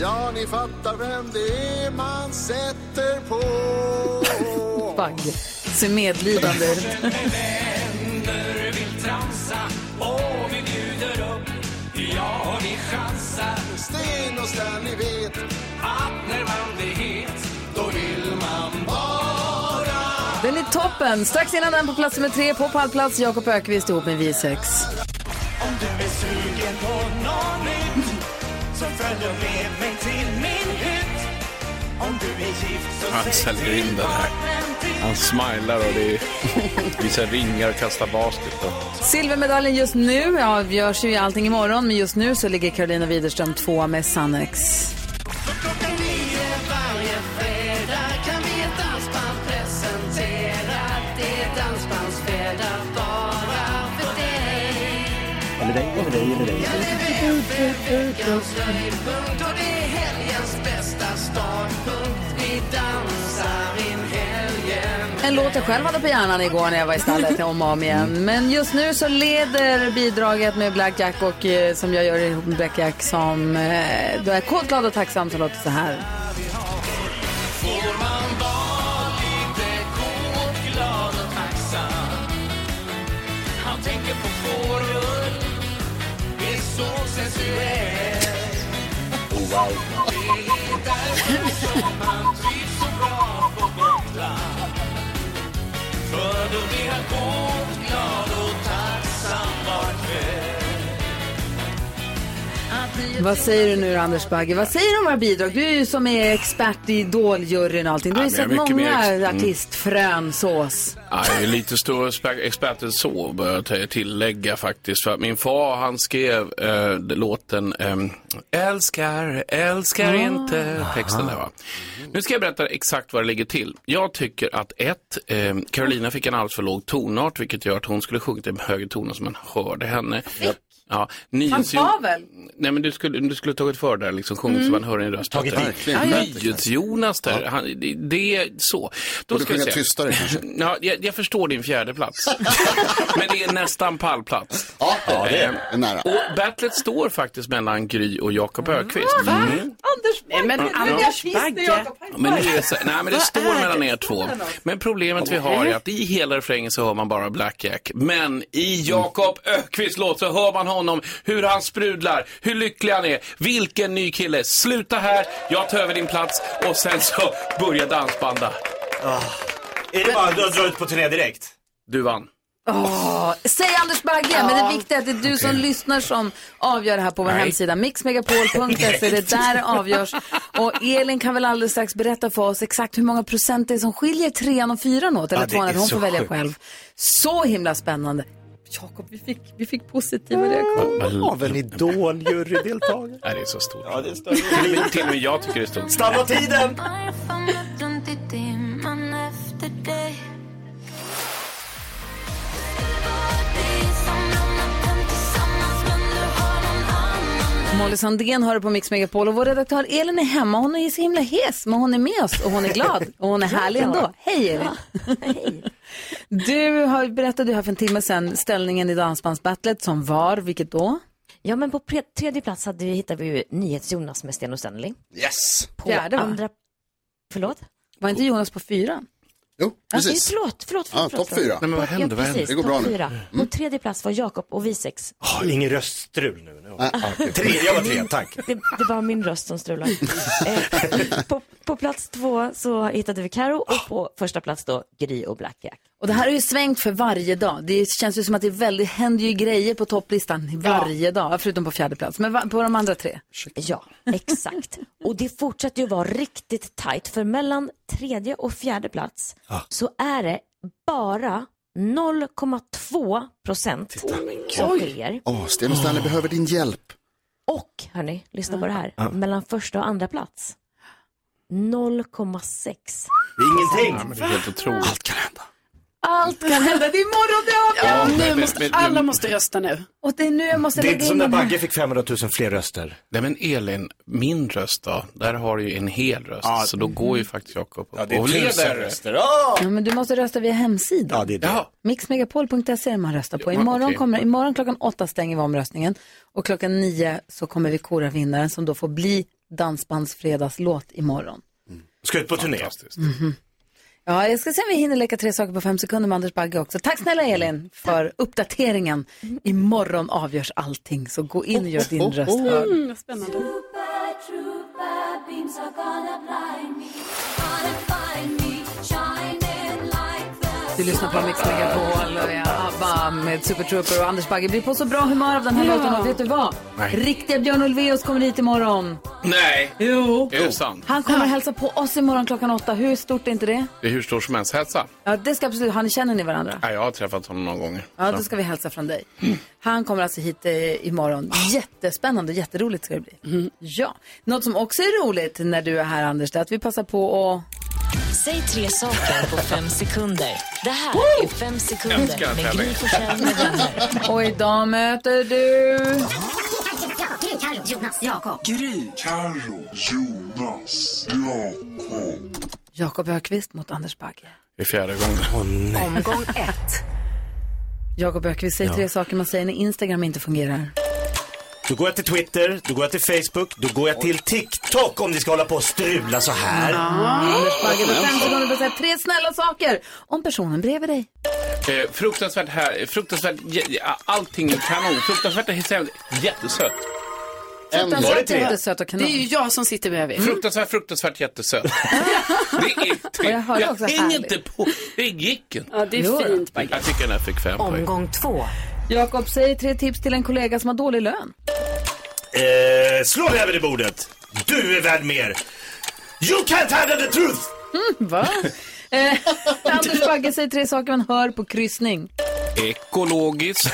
[SPEAKER 10] Ja, ni fattar vem det är man sätter på.
[SPEAKER 2] Bagge. Ser medlidande ut.
[SPEAKER 10] vänner vill tramsa och vi bjuder upp. Ja, ni chansar. Sten och Stanley vet
[SPEAKER 2] Är toppen. Strax innan den på plats nummer tre på pallplats Jakob Ökvist ihop med V6.
[SPEAKER 10] Om du är sugen på något nytt så följ med mig till min hytt. Om du är gift så
[SPEAKER 19] Han säljer in den här. Han smilar och det är visar ringar och kastar basket. Och...
[SPEAKER 2] Silvermedaljen just nu avgörs ju i allting imorgon, men just nu så ligger Carolina Widerström tvåa med Sannex.
[SPEAKER 10] Dig,
[SPEAKER 3] eller dig, eller dig.
[SPEAKER 10] Ja, det är veckans höjdpunkt och det är helgens bästa startpunkt. Vi dansar in helgen.
[SPEAKER 2] En låt jag själv hade på hjärnan igår när jag var i stallet om och om igen. Men just nu så leder bidraget med Black Jack och eh, som jag gör ihop med Black Jack som eh, då är kort glad och tacksam som låter så här.
[SPEAKER 10] Han trivs så bra på Gotland. För
[SPEAKER 20] då blir har gått
[SPEAKER 2] Vad säger du nu Anders Bagge? Vad säger du om våra bidrag? Du är ju som är expert i Idoljuryn och allting. Du har ju sett många
[SPEAKER 19] ex- mm.
[SPEAKER 2] artistfrön sås.
[SPEAKER 19] Ja, jag är lite exper- expert än så, bör jag tillägga faktiskt. För att min far, han skrev eh, låten ehm, Älskar, älskar
[SPEAKER 20] Ah.
[SPEAKER 19] inte, texten där va. Nu ska jag berätta exakt vad det ligger till. Jag tycker att ett, eh, Carolina fick en alldeles för låg tonart, vilket gör att hon skulle sjungit en högre ton så man hörde henne. Ja, nyhets-
[SPEAKER 2] Fantabel.
[SPEAKER 19] Nej men du skulle, du skulle tagit för där, liksom sjungit
[SPEAKER 2] Mm.
[SPEAKER 19] så man hör din röst.
[SPEAKER 5] Tagit i. Ja, ja.
[SPEAKER 19] Nyhets-Jonas där, han, det, det är så. Då
[SPEAKER 5] Borde sjunga tystare kanske.
[SPEAKER 19] Ja, jag, jag förstår din fjärde plats. Men det är nästan pallplats.
[SPEAKER 5] Ja, det är
[SPEAKER 19] Eh,
[SPEAKER 5] nära.
[SPEAKER 19] Och battlet står faktiskt mellan Gry och Jakob Ökvist.
[SPEAKER 2] Va?
[SPEAKER 19] Mm.
[SPEAKER 2] Anders Bagge.
[SPEAKER 9] men
[SPEAKER 2] är
[SPEAKER 9] Anders Bagge.
[SPEAKER 19] Men, det är så, nej, men det står mellan er två. Men problemet vi har är att i hela refrängen så hör man bara Black Jack. Men i Jakob Ökvists låt så hör man honom, hur han sprudlar, hur lycklig han är. Vilken ny kille. Sluta här, jag tar över din plats och sen så börjar dansbanda.
[SPEAKER 3] Är det bara att dra ut på turné direkt?
[SPEAKER 19] Du vann.
[SPEAKER 2] Åh, säg Anders Bagge, men det viktiga är att det är du som lyssnar som avgör det här på vår
[SPEAKER 19] Nej.
[SPEAKER 2] hemsida. Mixmegapol.se, det är där det avgörs. Och Elin kan väl alldeles strax berätta för oss exakt hur många procent det är som skiljer trean och fyran åt. Eller
[SPEAKER 3] Ja,
[SPEAKER 2] tvåan, hon får välja
[SPEAKER 3] sjukt.
[SPEAKER 2] själv. Så himla spännande. Jakob, vi fick, vi fick positiva reaktioner.
[SPEAKER 3] Av en idoljurydeltagare.
[SPEAKER 19] Nej, det är så stort.
[SPEAKER 3] Ja, det är stort.
[SPEAKER 19] Till och med- Till och med jag tycker det är stort.
[SPEAKER 3] Stanna tiden!
[SPEAKER 2] Molly Sandén hör på Mix Megapol och vår redaktör Elin är hemma. Hon är så himla hes, men hon är med oss och hon är glad och hon är härlig ändå. Hej Elin! Du har berättat du här för en timme sedan ställningen i Dansbandsbattlet som var, vilket då?
[SPEAKER 8] Ja, men på pre- tredje plats hade vi, hittade vi ju NyhetsJonas med Sten och Stanley.
[SPEAKER 5] Yes!
[SPEAKER 8] På
[SPEAKER 2] Fjärde, va?
[SPEAKER 8] andra... Förlåt?
[SPEAKER 2] Var inte Jonas på fyran?
[SPEAKER 5] Jo,
[SPEAKER 8] Ja,
[SPEAKER 5] precis.
[SPEAKER 8] förlåt, förlåt.
[SPEAKER 5] Ja,
[SPEAKER 8] förlåt,
[SPEAKER 5] topp
[SPEAKER 8] förlåt.
[SPEAKER 5] fyra.
[SPEAKER 19] Nej, men vad hände?
[SPEAKER 8] Ja,
[SPEAKER 19] Vad hände?
[SPEAKER 8] precis,
[SPEAKER 5] Det går bra
[SPEAKER 8] topp
[SPEAKER 5] nu.
[SPEAKER 8] fyra. På tredje plats var Jakob och Visex.
[SPEAKER 3] Oh, ingen röststrul nu. Ja, tre, jag var tre, tack.
[SPEAKER 8] Det, det var min röst som strulade. eh, på, på plats två så hittade vi Karo och på första plats då Gry och Black Jack.
[SPEAKER 2] Och det här är ju svängt för varje dag. Det känns ju som att det är väldigt, händer ju grejer på topplistan varje dag, förutom på fjärde plats. Men va- på de andra tre?
[SPEAKER 8] Ja, exakt. Och det fortsätter ju vara riktigt tajt för mellan tredje och fjärde plats så är det bara 0,2 procent som skiljer.
[SPEAKER 5] Åh, Sten och Stanley behöver din hjälp.
[SPEAKER 8] Och, hörni, lyssna på det här. Mellan första och andra plats 0,6.
[SPEAKER 3] Det är ingenting.
[SPEAKER 19] Men det är helt otroligt.
[SPEAKER 5] Allt kan hända.
[SPEAKER 2] Allt kan hända. Det är imorgon det
[SPEAKER 9] Ja, nu
[SPEAKER 19] men-
[SPEAKER 9] måste,
[SPEAKER 19] men-
[SPEAKER 9] alla
[SPEAKER 19] men-
[SPEAKER 9] måste rösta nu.
[SPEAKER 2] Och det är nu jag måste
[SPEAKER 3] Det är inte
[SPEAKER 2] in
[SPEAKER 3] som när. Bagge fick 500 000 fler röster.
[SPEAKER 19] Nej men Elin, min röst då, där har du ju en hel röst.
[SPEAKER 3] Ja.
[SPEAKER 19] Så då går ju faktiskt Jakob upp
[SPEAKER 3] Ja, det är tusen röster. Ah!
[SPEAKER 2] Ja, men du måste rösta via hemsidan.
[SPEAKER 3] Ja, det är det.
[SPEAKER 2] Mixmegapol.se är man röstar på. Imorgon,
[SPEAKER 19] okej.
[SPEAKER 2] kommer, imorgon klockan åtta stänger vi omröstningen och klockan nio så kommer vi kora vinnaren som då får bli Dansbandsfredagslåt imorgon.
[SPEAKER 3] Ska ut på turné.
[SPEAKER 19] Fantastiskt.
[SPEAKER 2] Ja, jag ska se om vi hinner leka tre saker på fem sekunder med Anders Bagge också. Tack snälla Elin för uppdateringen. Imorgon avgörs allting, så gå in och gör din röst hörd.
[SPEAKER 9] Mm, spännande.
[SPEAKER 2] Du lyssnar på Mix Megapol och jag ABBA med Super Trooper och Anders Bagge blir på så bra humör av den här låten och vet du vad?
[SPEAKER 19] Nej.
[SPEAKER 2] Riktiga Björn Ulvaeus kommer hit imorgon.
[SPEAKER 19] Nej,
[SPEAKER 2] Jo.
[SPEAKER 19] är det sant?
[SPEAKER 2] Han kommer hälsa på oss imorgon klockan åtta. Hur stort är inte det?
[SPEAKER 19] Det är hur stor som helst. Hälsa.
[SPEAKER 2] Ja, det ska absolut. Han känner ni varandra?
[SPEAKER 19] Ja, jag har träffat honom några gånger.
[SPEAKER 2] Ja, då ska vi hälsa från dig. Han kommer alltså hit eh, imorgon. Jättespännande, jätteroligt ska det bli. Ja, något som också är roligt när du är här Anders, det är att vi passar på att
[SPEAKER 1] Säg tre saker på fem sekunder. Det här är fem sekunder med. Gry Forssell med vänner.
[SPEAKER 2] Och idag möter du...
[SPEAKER 20] Jonas, Jakob.
[SPEAKER 21] Gry, Carro, Jonas, Jakob.
[SPEAKER 2] Jakob Ökvist mot Anders Bagge.
[SPEAKER 19] Det är fjärde gången.
[SPEAKER 3] Nej.
[SPEAKER 2] Omgång ett. Jakob Ökvist, säg tre saker man säger när Instagram inte fungerar.
[SPEAKER 3] Då går jag till Twitter, då går jag till Facebook, då går jag till TikTok om ni ska hålla på och strula så här.
[SPEAKER 2] Anders Bagge, på fem sekunder på säga tre snälla saker om personen bredvid dig.
[SPEAKER 19] Eh, fruktansvärt här, fruktansvärt, jä- ja, allting är kanon. Fruktansvärt
[SPEAKER 2] fruktansvärt jättesöt och kanon.
[SPEAKER 7] Det är ju jag som sitter bredvid.
[SPEAKER 19] Fruktansvärt, fruktansvärt jättesöt. det är
[SPEAKER 2] jag också
[SPEAKER 19] hänger inte på. Det gick inte.
[SPEAKER 7] Ja, det är
[SPEAKER 2] Jo
[SPEAKER 7] fint.
[SPEAKER 19] Jag tycker den här fick fem poäng.
[SPEAKER 1] Omgång två.
[SPEAKER 2] Jakob, säg tre tips till en kollega som har dålig lön.
[SPEAKER 3] Eh, slå näven i bordet. Du är värd mer. You can't handle the truth!
[SPEAKER 2] Mm, va? eh, Anders Bagge, säg tre saker man hör på kryssning.
[SPEAKER 19] Ekologiskt,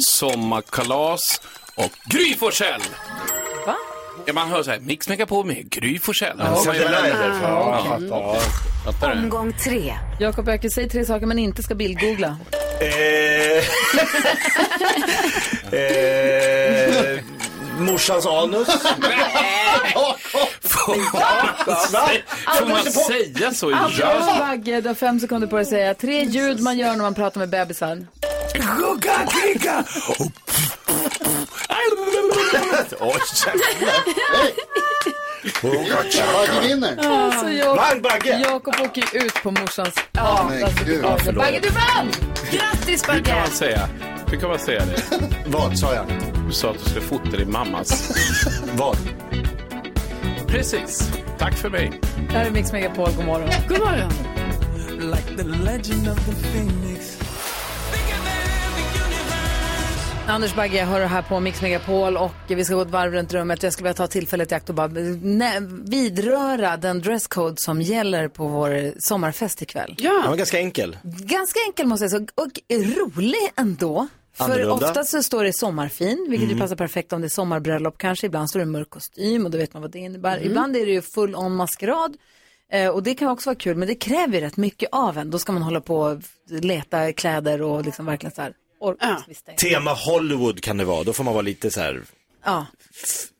[SPEAKER 19] sommarkalas och Gry Forssell. Ja, man hör så här, Mix Megapol med Gry Forssell.
[SPEAKER 3] Ja.
[SPEAKER 19] Ja,
[SPEAKER 3] Ja.
[SPEAKER 1] Omgång tre.
[SPEAKER 2] Jakob Öqvist, säg tre saker man inte ska bildgoogla.
[SPEAKER 3] Eh, eh, morsans anus.
[SPEAKER 19] Får man säga så?
[SPEAKER 2] Anders. Bagge, du har fem sekunder på dig att säga tre ljud man gör när man pratar med bebisar.
[SPEAKER 19] Gugga.
[SPEAKER 3] Oj,
[SPEAKER 5] Bagge vinner.
[SPEAKER 2] Alltså,
[SPEAKER 3] Bagge!
[SPEAKER 2] Jakob åker ju ut på morsans...
[SPEAKER 5] Men
[SPEAKER 2] alltså,
[SPEAKER 5] gud.
[SPEAKER 2] Bagge,
[SPEAKER 19] förlåt.
[SPEAKER 2] Bagge, du vann!
[SPEAKER 7] Grattis
[SPEAKER 19] Hur kan
[SPEAKER 7] Bagge!
[SPEAKER 19] man säga? Hur kan man säga det?
[SPEAKER 3] Vad sa jag?
[SPEAKER 19] Du sa att du skulle fota din mammas.
[SPEAKER 3] Vad?
[SPEAKER 19] Precis. Tack för mig.
[SPEAKER 2] Det här är Mix Megapol, god morgon.
[SPEAKER 7] God morgon.
[SPEAKER 22] Like the legend of the phoenix.
[SPEAKER 2] Anders Bagge, jag hör här på Mix Megapol och vi ska gå ett varv runt rummet. Jag skulle vilja ta tillfället i akt och bara vidröra den dresscode som gäller på vår sommarfest ikväll.
[SPEAKER 3] Den var ganska enkel.
[SPEAKER 2] Ganska enkel måste jag säga, och rolig ändå. För
[SPEAKER 3] Annorlunda.
[SPEAKER 2] ofta så står det sommarfin, vilket ju
[SPEAKER 3] Mm.
[SPEAKER 2] passar perfekt om det är sommarbröllop kanske. Ibland står det mörk kostym och då vet man vad det innebär.
[SPEAKER 3] Mm.
[SPEAKER 2] Ibland är det ju full on maskerad. Eh, och det kan också vara kul, men det kräver ju rätt mycket av en. Då ska man hålla på och leta kläder och liksom verkligen så här. Det-
[SPEAKER 3] Tema Hollywood kan det vara. Då får man vara lite så här,
[SPEAKER 2] Ja,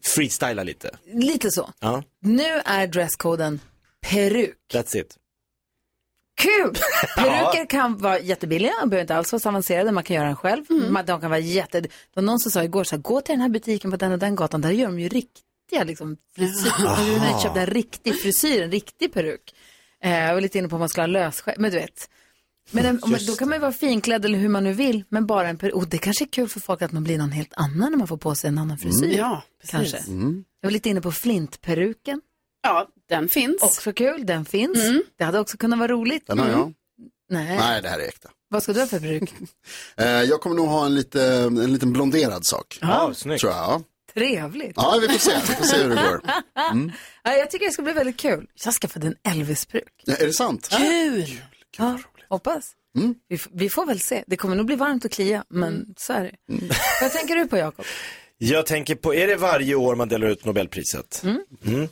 [SPEAKER 3] freestyla lite.
[SPEAKER 2] lite så.
[SPEAKER 3] Ja,
[SPEAKER 2] Nu är dresskoden peruk.
[SPEAKER 3] that's it.
[SPEAKER 2] Kul! Peruker kan vara jättebilliga, de behöver inte alls vara så avancerade, man kan göra den själv. Man, de kan vara jätte... Det var någon som sa igår, så här, gå till den här butiken på den och den gatan, där gör de ju riktiga liksom, frisyr.
[SPEAKER 22] Jaha.
[SPEAKER 2] Man kan köpa en riktig frisyr, en riktig peruk. Eh, jag var lite inne på om man skulle ha lösskägg, men du vet. Men en, om, då kan man ju vara finklädd eller hur man nu vill, men bara en peruk. Och det kanske är kul för folk att man blir någon helt annan när man får på sig en annan frisyr.
[SPEAKER 7] Mm. Ja, precis.
[SPEAKER 2] kanske. Jag var lite inne på flintperuken.
[SPEAKER 7] Ja, den finns.
[SPEAKER 2] Också kul, den finns. Det hade också kunnat vara roligt.
[SPEAKER 5] Den har jag.
[SPEAKER 2] Nej.
[SPEAKER 5] Nej, det här är äkta.
[SPEAKER 2] Vad ska du ha för peruk?
[SPEAKER 5] Eh, jag kommer nog ha en, lite, en liten blonderad sak.
[SPEAKER 2] Ja,
[SPEAKER 3] snyggt.
[SPEAKER 5] Tror jag. Ja.
[SPEAKER 2] Trevligt.
[SPEAKER 5] ja, vi får se. Vi får se hur det går. Mm.
[SPEAKER 2] Ja, jag tycker det ska bli väldigt kul. Jag skaffade en Elvis-peruk.
[SPEAKER 5] Ja, är det sant?
[SPEAKER 2] Kul! Ja, hoppas.
[SPEAKER 5] Mm.
[SPEAKER 2] Vi, vi får väl se. Det kommer nog bli varmt och klia, men så är det. Vad tänker du på, Jakob?
[SPEAKER 3] Jag tänker på, är det varje år man delar ut Nobelpriset?
[SPEAKER 2] Mm.
[SPEAKER 3] Mm.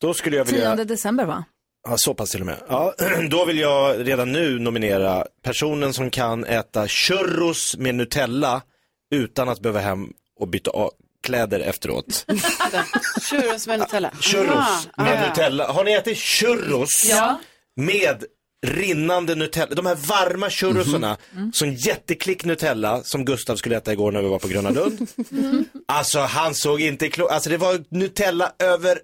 [SPEAKER 3] Då skulle jag vilja...
[SPEAKER 2] 10 december, va?
[SPEAKER 3] Ja, så pass till och med. Ja, då vill jag redan nu nominera personen som kan äta churros med Nutella utan att behöva hem och byta av kläder efteråt.
[SPEAKER 7] Churros med Nutella.
[SPEAKER 3] Churros
[SPEAKER 7] Ah,
[SPEAKER 3] med
[SPEAKER 7] ah.
[SPEAKER 3] Nutella. Har ni ätit churros
[SPEAKER 7] Ja.
[SPEAKER 3] med rinnande Nutella? De här varma churrosarna,
[SPEAKER 7] Mhm.
[SPEAKER 3] som jätteklick Nutella som Gustav skulle äta igår när vi var på Gröna Lund. Alltså han såg inte klok, alltså det var Nutella över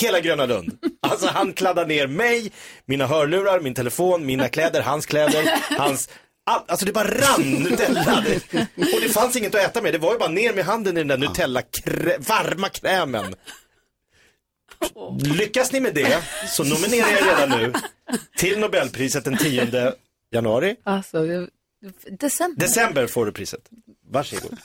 [SPEAKER 3] hela Gröna Lund. Alltså han kladdade ner mig, mina hörlurar, min telefon, mina kläder, hans kläder, hans All, alltså det bara rann Nutella. Det, och det fanns inget att äta med, det var ju bara ner med handen i den där Nutella krä, varma krämen. Lyckas ni med det så nominerar jag redan nu till Nobelpriset den 10 januari.
[SPEAKER 2] Alltså, december.
[SPEAKER 3] December får du priset. Varsågod.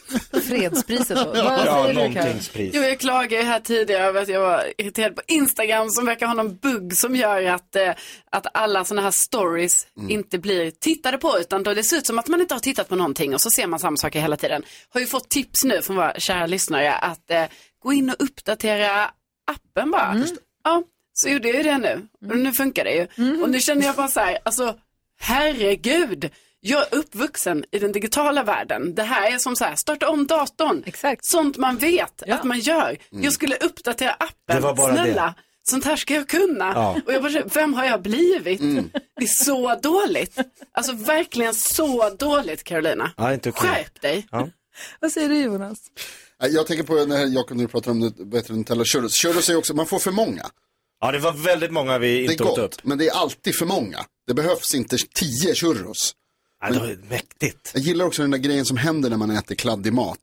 [SPEAKER 2] Fredspriset då. Vad
[SPEAKER 3] Ja, någontingspris.
[SPEAKER 7] Jo, jag klagade här tidigare över att jag var irriterad på Instagram som verkar ha någon bugg som gör att, eh, att alla sådana här stories inte blir tittade på utan då det ser ut som att man inte har tittat på någonting och så ser man samma saker hela tiden. Har ju fått tips nu från våra kära lyssnare att eh, gå in och uppdatera appen bara. Ja, så gjorde jag ju det nu och nu funkar det ju. Och nu känner jag bara så här, alltså herregud. Jag är uppvuxen i den digitala världen. Det här är som så här, starta om datorn.
[SPEAKER 2] Exakt.
[SPEAKER 7] Sånt man vet att man gör.
[SPEAKER 3] Mm.
[SPEAKER 7] Jag skulle uppdatera appen.
[SPEAKER 3] Det var bara
[SPEAKER 7] Snälla, sånt här ska jag kunna.
[SPEAKER 3] Ja.
[SPEAKER 7] Och jag bara, vem har jag blivit?
[SPEAKER 3] Mm.
[SPEAKER 7] Det är så dåligt. Alltså verkligen så dåligt Carolina.
[SPEAKER 3] Ja.
[SPEAKER 7] Skärp dig.
[SPEAKER 3] Ja.
[SPEAKER 2] Vad säger du, Jonas?
[SPEAKER 5] Jag tänker på när Jakob nu pratar om det, det, Nutella churros. Churros är också, man får för många.
[SPEAKER 3] Ja, det var väldigt många vi
[SPEAKER 5] Det är
[SPEAKER 3] inte åt upp.
[SPEAKER 5] gott, men det är alltid för många. Det behövs inte tio churros.
[SPEAKER 3] Ja, det var mäktigt.
[SPEAKER 5] Jag gillar också den där grejen som händer när man äter kladdig mat.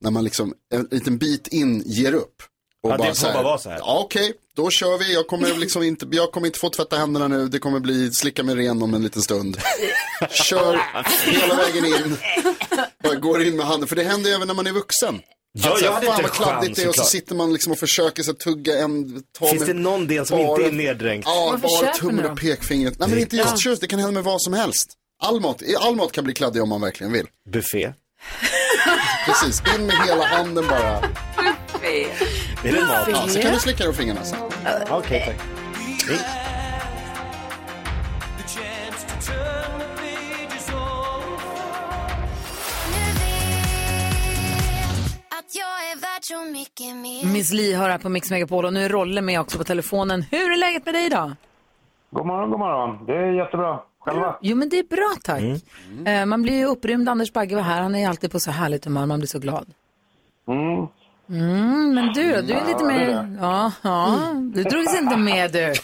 [SPEAKER 5] När man liksom en liten bit in ger upp. Och
[SPEAKER 3] Ja, det får bara vara så här.
[SPEAKER 5] Ja, okej, då kör vi. Jag kommer, liksom inte, jag kommer inte få tvätta händerna nu. Det kommer bli slicka mig ren om en liten stund. Kör hela vägen in. Och går in med handen. För det händer även när man är vuxen.
[SPEAKER 3] Ja,
[SPEAKER 5] Alltså,
[SPEAKER 3] jag hade
[SPEAKER 5] fan
[SPEAKER 3] inte
[SPEAKER 5] vad kladdigt det är och så sitter man liksom och försöker så att tugga en... Ta
[SPEAKER 3] Finns
[SPEAKER 5] med
[SPEAKER 3] det någon del som inte är neddränkt?
[SPEAKER 5] Ja, bara tummen och pekfingret. Nej men inte just tjus, det kan hända med vad som helst. All mat, all mat kan bli kladdig om man verkligen vill.
[SPEAKER 3] Buffé.
[SPEAKER 5] Precis, in med hela handen bara.
[SPEAKER 3] Är det mat?
[SPEAKER 5] Ja, så kan du slicka dig fingrarna sen.
[SPEAKER 3] Okej, tack.
[SPEAKER 9] Mycket mer
[SPEAKER 2] Miss Li hör här på Mix Megapol och nu är Rolle med också på telefonen. Hur är läget med dig idag?
[SPEAKER 15] God morgon, god morgon. Det är jättebra. Själva?
[SPEAKER 2] Jo, men det är bra tack. Eh, man blir ju upprymd. Anders Bagge var här. Han är alltid på så härligt humör. Man blir så glad.
[SPEAKER 15] Mm.
[SPEAKER 2] Mm, men du då? Du är lite mer... Ja, ja. Du drogs inte med du.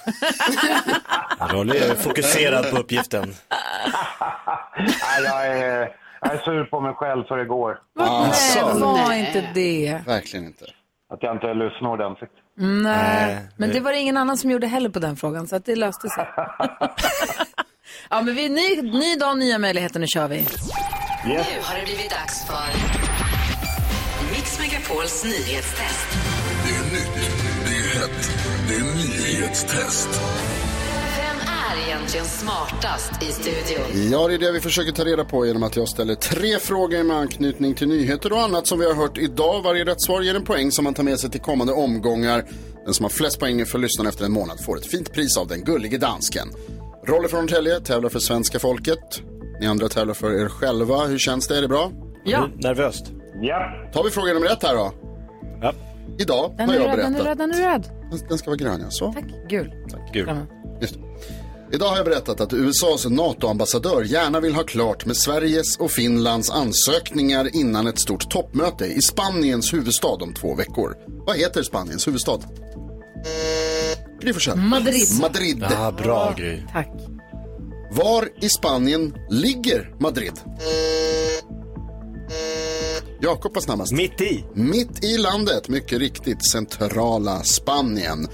[SPEAKER 3] Rolle är fokuserad på uppgiften.
[SPEAKER 15] Nej, jag, är, jag är sur på mig själv så det går.
[SPEAKER 5] Alltså.
[SPEAKER 2] Nej, var inte det.
[SPEAKER 5] Verkligen inte.
[SPEAKER 15] Att jag inte lyssnar ordentligt.
[SPEAKER 2] Nej, men det var det ingen annan som gjorde heller på den frågan, så att det löste sig. ja, men vi, ny, ny dag, nya möjligheter. Nu kör vi.
[SPEAKER 1] Nu har det blivit dags för Mix Megapols nyhetstest.
[SPEAKER 4] Det är nytt, det är hett, det är nyhetstest.
[SPEAKER 1] Egentligen smartast i studion?
[SPEAKER 5] Ja, det är det vi försöker ta reda på genom att jag ställer tre frågor med anknytning till nyheter och annat som vi har hört idag. Varje rätt svar ger en poäng som man tar med sig till kommande omgångar. Den som har flest poäng för lyssnarna efter en månad får ett fint pris av den gullige dansken. Roller från Norrtälje tävlar för svenska folket. Ni andra tävlar för er själva. Hur känns det? Är det bra?
[SPEAKER 2] Ja.
[SPEAKER 3] Nervöst.
[SPEAKER 15] Ja.
[SPEAKER 5] Tar vi fråga nummer ett här då.
[SPEAKER 3] Ja.
[SPEAKER 5] Idag
[SPEAKER 2] Den
[SPEAKER 5] har
[SPEAKER 2] är
[SPEAKER 5] jag
[SPEAKER 2] röd, den är
[SPEAKER 5] berättat.
[SPEAKER 2] röd, den är röd.
[SPEAKER 5] Den ska vara grön, ja. Så.
[SPEAKER 2] Tack. Gul.
[SPEAKER 3] Gul.
[SPEAKER 5] Just det. Idag har jag berättat att USAs NATO-ambassadör gärna vill ha klart med Sveriges och Finlands ansökningar innan ett stort toppmöte i Spaniens huvudstad om två veckor. Vad heter Spaniens huvudstad? Gry.
[SPEAKER 2] Madrid.
[SPEAKER 5] Madrid.
[SPEAKER 3] Ja, bra Gry.
[SPEAKER 2] Tack.
[SPEAKER 5] Var i Spanien ligger Madrid? Jakob var snabbast.
[SPEAKER 3] Mitt i.
[SPEAKER 5] Mitt i landet, mycket riktigt centrala Spanien.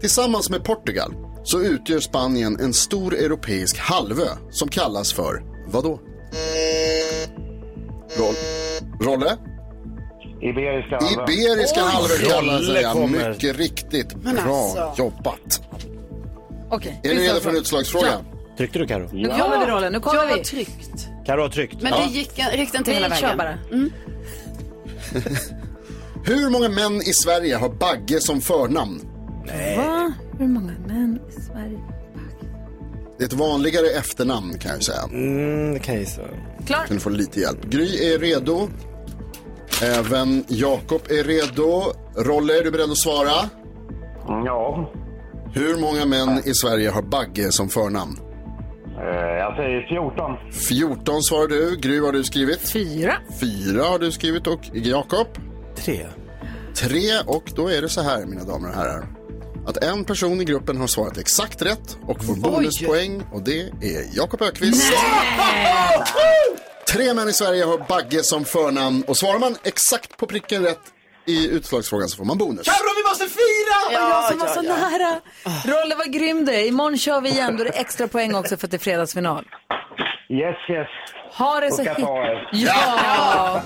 [SPEAKER 5] Tillsammans med Portugal så utgör Spanien en stor europeisk halvö som kallas för vadå? Roll. Rolle?
[SPEAKER 15] Iberiska halvön.
[SPEAKER 5] Iberiska halvön kallas den. Mycket riktigt.
[SPEAKER 7] Men
[SPEAKER 5] Bra
[SPEAKER 7] alltså.
[SPEAKER 5] jobbat.
[SPEAKER 2] Okej.
[SPEAKER 5] Är ni redo för en utslagsfråga?
[SPEAKER 3] Tryckte du Karo?
[SPEAKER 2] Nu kommer vi rollen. Nu kommer
[SPEAKER 7] jag
[SPEAKER 2] vi.
[SPEAKER 7] tryckt.
[SPEAKER 3] Karo har tryckt.
[SPEAKER 7] Men
[SPEAKER 5] Ja.
[SPEAKER 7] det gick, räckte inte
[SPEAKER 2] Vi
[SPEAKER 7] hela
[SPEAKER 2] kör
[SPEAKER 7] vägen.
[SPEAKER 2] bara.
[SPEAKER 5] Hur många män i Sverige har Bagge som förnamn?
[SPEAKER 2] Va? Hur många män i Sverige?
[SPEAKER 5] Det är ett vanligare efternamn kan jag säga.
[SPEAKER 3] Mm, det kan jag gissa.
[SPEAKER 2] Klar.
[SPEAKER 5] Kan du få lite hjälp. Gry är redo. Även Jakob är redo. Rolle, är du beredd att svara?
[SPEAKER 15] Ja.
[SPEAKER 5] Hur många män i Sverige har Bagge som förnamn?
[SPEAKER 15] Eh, Jag säger 14.
[SPEAKER 5] 14 svarar du. Gry har du skrivit?
[SPEAKER 2] Fyra.
[SPEAKER 5] Fyra har du skrivit och Jakob?
[SPEAKER 3] Tre.
[SPEAKER 5] Tre och då är det så här mina damer och herrar. Att en person i gruppen har svarat exakt rätt och får bonuspoäng och det är Jakob Ökvist. Tre män i Sverige har Bagge som förnamn och svarar man exakt på pricken rätt i utslagsfrågan så får man bonus.
[SPEAKER 3] Carro, vi måste fira!
[SPEAKER 2] Ja, jag som var så nära. Rolle, vad grym du är. Imorgon kör vi igen. Då är det extra poäng också för att det är fredagsfinal.
[SPEAKER 15] Yes, yes.
[SPEAKER 2] Ha det så
[SPEAKER 15] er.
[SPEAKER 2] Ja!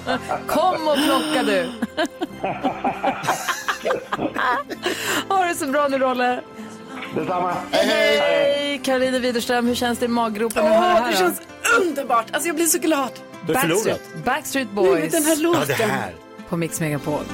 [SPEAKER 2] Kom och plocka du. ha det så bra nu, Rolle.
[SPEAKER 15] Detsamma.
[SPEAKER 5] Hej, hej!
[SPEAKER 2] Hej! Karolina Widerström, hur känns det i maggropen det
[SPEAKER 7] Åh,
[SPEAKER 2] här?
[SPEAKER 7] det
[SPEAKER 2] då?
[SPEAKER 7] känns underbart. Alltså jag blir så glad.
[SPEAKER 3] Du.
[SPEAKER 2] Backstreet
[SPEAKER 7] Nej, men
[SPEAKER 2] Boys
[SPEAKER 7] den här låten.
[SPEAKER 3] Ja, det här.
[SPEAKER 2] på Mix Megapol.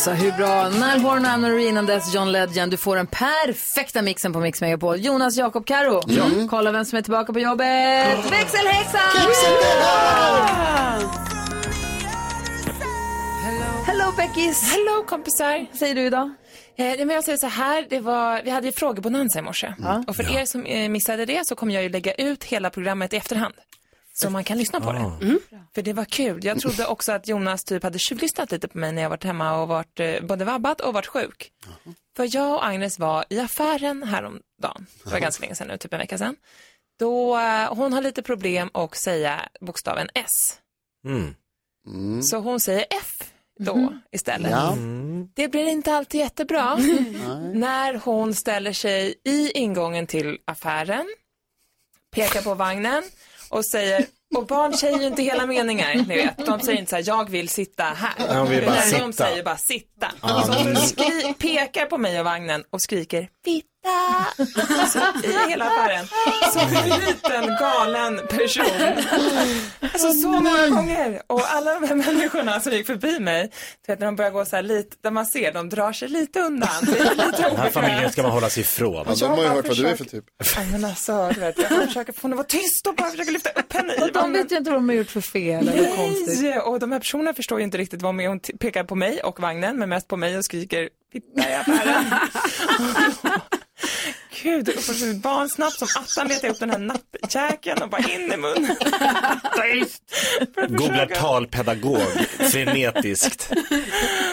[SPEAKER 2] Alltså hur bra? Nile Horn, Anna Noreen dess John Legend. Du får den perfekta mixen på Mix Megapol. Jonas, Jakob, Karo. Mm. Kolla vem som är tillbaka på jobbet. Växelhäxan! Hello Beckis!
[SPEAKER 23] Hello kompisar!
[SPEAKER 2] Vad säger du idag?
[SPEAKER 23] Eh, men jag säger så här, det var, vi hade ju frågebonanza i morse.
[SPEAKER 2] Mm.
[SPEAKER 23] Och för er som eh, missade det så kommer jag ju lägga ut hela programmet i efterhand. Så man kan lyssna på det.
[SPEAKER 2] Mm.
[SPEAKER 23] För det var kul. Jag trodde också att Jonas typ hade tjuvlyssnat lite på mig när jag varit hemma och varit eh, både vabbat och varit sjuk. För jag och Agnes var i affären häromdagen, det var ganska länge sedan nu, typ en vecka sedan. Då eh, hon har lite problem att säga bokstaven S.
[SPEAKER 3] Mm.
[SPEAKER 23] Så hon säger F då istället.
[SPEAKER 3] Ja.
[SPEAKER 23] Det blir inte alltid jättebra när hon ställer sig i ingången till affären, pekar på vagnen och säger och barn säger ju inte hela meningar, ni vet. De säger inte så här, jag vill sitta här.
[SPEAKER 3] De vill bara
[SPEAKER 23] Utan De
[SPEAKER 3] sitta.
[SPEAKER 23] säger bara sitta.
[SPEAKER 3] Ah.
[SPEAKER 23] Så hon skri- pekar på mig och vagnen och skriker, fitta. Så, I hela affären. Som en liten galen person. Alltså så många gånger. Och alla de här människorna som gick förbi mig, du vet när de börjar gå så här lite, där man ser, de drar sig lite undan. Det är lite
[SPEAKER 3] Den här familjen ska man hålla sig ifrån.
[SPEAKER 5] Ja, de har ju hört vad du är för typ.
[SPEAKER 23] Ja, men alltså, du vet, jag försöker få henne att vara tyst och bara försöka lyfta upp henne i
[SPEAKER 2] de vet ju inte vad de har gjort för fel eller konstigt.
[SPEAKER 23] Nej, och de här personerna förstår ju inte riktigt vad med. Hon t- pekar på mig och vagnen, men mest på mig och skriker fitta i affären. Gud, och så ett barn snabbt som attan letar upp den här nappjäkeln och bara in i munnen.
[SPEAKER 3] Googlar talpedagog frenetiskt.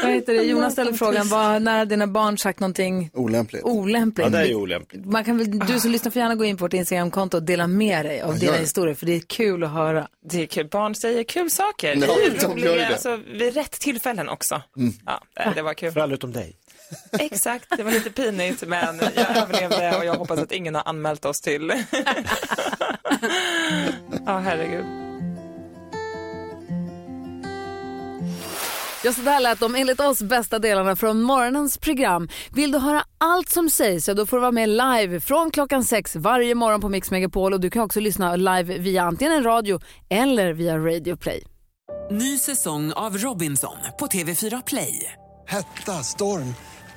[SPEAKER 2] Vad heter det? Jonas ställer frågan, vad, när har dina barn sagt någonting
[SPEAKER 5] Olämpligt.
[SPEAKER 2] olämpligt?
[SPEAKER 3] Ja, det är ju olämpligt.
[SPEAKER 2] Man kan väl, du som lyssnar får gärna gå in på vårt Instagramkonto och dela med dig av dina
[SPEAKER 23] det.
[SPEAKER 2] historier, för det är kul att höra.
[SPEAKER 23] Det är kul, barn säger kul saker.
[SPEAKER 2] Ja,
[SPEAKER 23] det är
[SPEAKER 2] de gör ju det.
[SPEAKER 23] alltså, vid rätt tillfällen också. Ja, det- det var kul.
[SPEAKER 3] För alla utom dig.
[SPEAKER 23] Exakt, det var lite pinigt men jag överlevde och jag hoppas att ingen har anmält oss till. Ja, herregud.
[SPEAKER 2] Ja, så där lät de enligt oss bästa delarna från morgonens program. Vill du höra allt som sägs så då får du vara med live från klockan sex varje morgon på Mix Megapol och du kan också lyssna live via antingen en radio eller via Radio Play.
[SPEAKER 24] Ny säsong av Robinson på TV4 Play.
[SPEAKER 4] Hetta, storm,